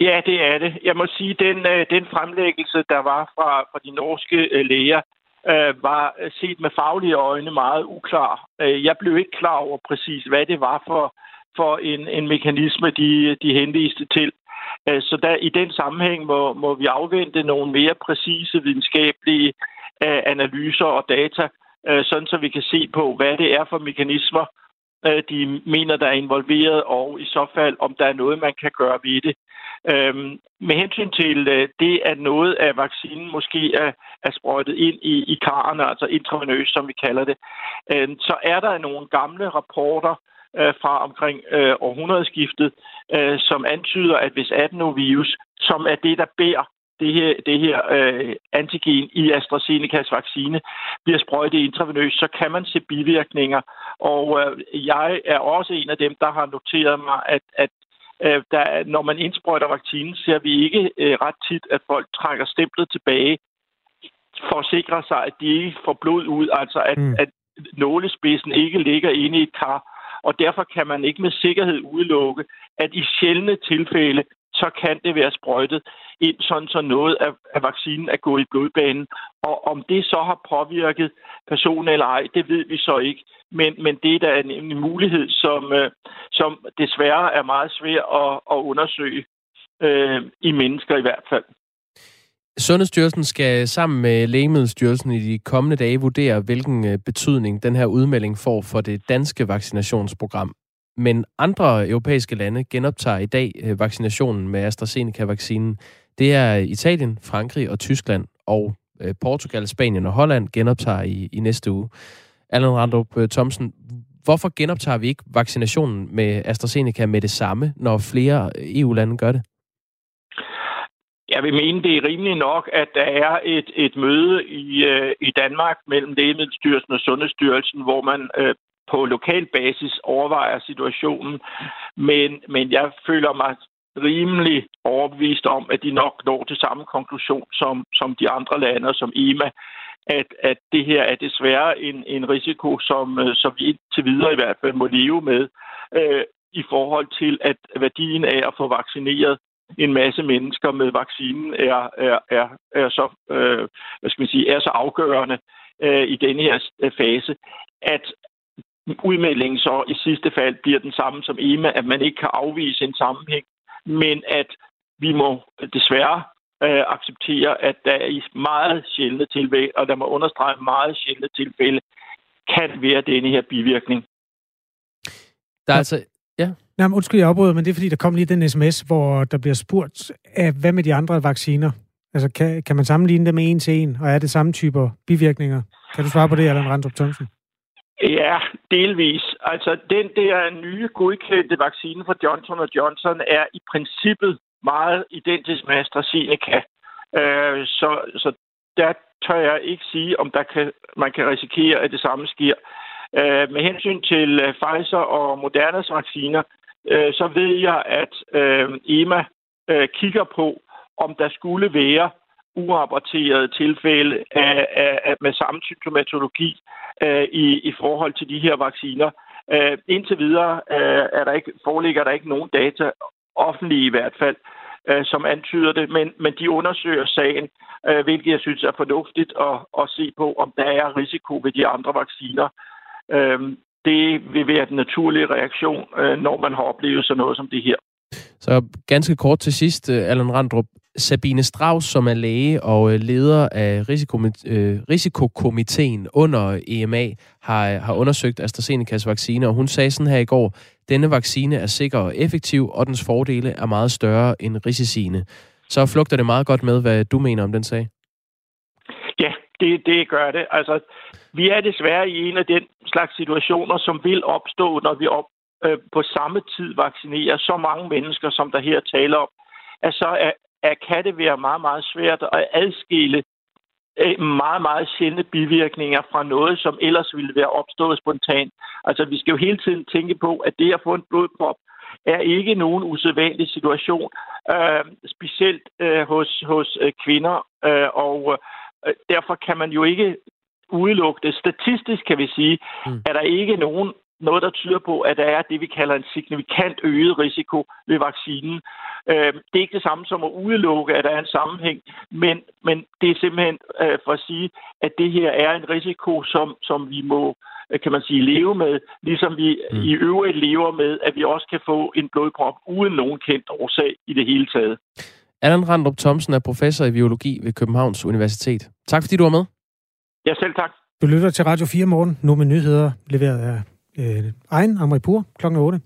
Ja, det er det. Jeg må sige, den, øh, den fremlæggelse, der var fra, fra de norske øh, læger, øh, var set med faglige øjne meget uklar. Øh, jeg blev ikke klar over præcis, hvad det var for, for en, en mekanisme, de, de henviste til. Øh, så der, i den sammenhæng må, må vi afvente nogle mere præcise videnskabelige øh, analyser og data, øh, sådan så vi kan se på, hvad det er for mekanismer, øh, de mener, der er involveret, og i så fald, om der er noget, man kan gøre ved det. Øhm, med hensyn til øh, det, at noget af vaccinen måske er, er sprøjtet ind i, i karrene, altså intravenøst, som vi kalder det, øh, så er der nogle gamle rapporter øh, fra omkring øh, århundredeskiftet, øh, som antyder, at hvis adenovirus, som er det, der bærer det her, det her øh, antigen i AstraZenecas vaccine bliver sprøjtet intravenøst, så kan man se bivirkninger. Og øh, jeg er også en af dem, der har noteret mig, at, at øh, der, når man indsprøjter vaccinen, ser vi ikke øh, ret tit, at folk trækker stemplet tilbage for at sikre sig, at de ikke får blod ud, altså at, mm. at nålespidsen ikke ligger inde i et kar. Og derfor kan man ikke med sikkerhed udelukke, at i sjældne tilfælde, så kan det være sprøjtet ind, sådan så noget af, af vaccinen er gået i blodbanen. Og om det så har påvirket personen eller ej, det ved vi så ikke. Men, men det er da en, en mulighed, som, øh, som desværre er meget svær at, at undersøge øh, i mennesker i hvert fald. Sundhedsstyrelsen skal sammen med Lægemiddelstyrelsen i de kommende dage vurdere, hvilken øh, betydning den her udmelding får for det danske vaccinationsprogram. Men andre europæiske lande genoptager i dag øh, vaccinationen med AstraZeneca-vaccinen. Det er Italien, Frankrig og Tyskland, og øh, Portugal, Spanien og Holland genoptager i, i næste uge. Allan Randrup øh, Thomsen, hvorfor genoptager vi ikke vaccinationen med AstraZeneca med det samme, når flere EU-lande gør det? Jeg vil mene, det er rimeligt nok, at der er et, et møde i, øh, i Danmark mellem Lægemiddelstyrelsen og Sundhedsstyrelsen, hvor man øh, på lokal basis overvejer situationen. Men, men jeg føler mig rimelig overbevist om, at de nok når til samme konklusion som, som de andre lande, som EMA, at, at det her er desværre en, en risiko, som, øh, som vi indtil videre i hvert fald må leve med, øh, i forhold til, at værdien af at få vaccineret en masse mennesker med vaccinen er, er, er, er så, øh, hvad skal man sige, er så afgørende øh, i denne her øh, fase, at udmeldingen så i sidste fald bliver den samme som EMA, at man ikke kan afvise en sammenhæng, men at vi må desværre øh, acceptere, at der i meget sjældne tilfælde, og der må understrege meget sjældne tilfælde, kan være denne her bivirkning. Der er altså... Ja. Jamen, undskyld, jeg afbryder, men det er fordi, der kom lige den sms, hvor der bliver spurgt, af, hvad med de andre vacciner? Altså, kan, kan man sammenligne dem med en til en, og er det samme typer bivirkninger? Kan du svare på det, Allan Randrup Thomsen? Ja, delvis. Altså, den der nye godkendte vaccine fra Johnson Johnson er i princippet meget identisk med AstraZeneca. Øh, så, så der tør jeg ikke sige, om der kan, man kan risikere, at det samme sker. Øh, med hensyn til øh, Pfizer og Modernas vacciner, øh, så ved jeg, at øh, EMA øh, kigger på, om der skulle være urapporterede tilfælde af, af, af, med samme symptomatologi øh, i, i forhold til de her vacciner. Øh, indtil videre øh, er der ikke, foreligger der ikke nogen data, offentlige i hvert fald, øh, som antyder det, men, men de undersøger sagen, øh, hvilket jeg synes er fornuftigt at, at se på, om der er risiko ved de andre vacciner. Øh, det vil være den naturlige reaktion, øh, når man har oplevet sådan noget som det her. Så ganske kort til sidst, øh, Allan Randrup. Sabine Strauss, som er læge og øh, leder af øh, risikokomiteen under EMA, har, har undersøgt AstraZenecas vaccine, og hun sagde sådan her i går, denne vaccine er sikker og effektiv, og dens fordele er meget større end risiciene. Så flugter det meget godt med, hvad du mener om den sag. Ja, det, det gør det. Altså, vi er desværre i en af den slags situationer, som vil opstå, når vi op, øh, på samme tid vaccinerer så mange mennesker, som der her taler om, at så er, er, kan det være meget, meget svært at adskille øh, meget, meget sjældne bivirkninger fra noget, som ellers ville være opstået spontant. Altså, vi skal jo hele tiden tænke på, at det at få en blodprop er ikke nogen usædvanlig situation, øh, specielt øh, hos, hos øh, kvinder, øh, og øh, derfor kan man jo ikke udelukke det. Statistisk kan vi sige, mm. at der ikke nogen noget, der tyder på, at der er det, vi kalder en signifikant øget risiko ved vaccinen. Øh, det er ikke det samme som at udelukke, at der er en sammenhæng, men, men det er simpelthen øh, for at sige, at det her er en risiko, som, som vi må øh, kan man sige, leve med, ligesom vi mm. i øvrigt lever med, at vi også kan få en blodprop uden nogen kendt årsag i det hele taget. Allan Randrup Thomsen er professor i biologi ved Københavns Universitet. Tak fordi du var med. Ja, selv tak. Du lytter til Radio 4 morgen, nu med nyheder leveret af øh, egen Amri kl. 8.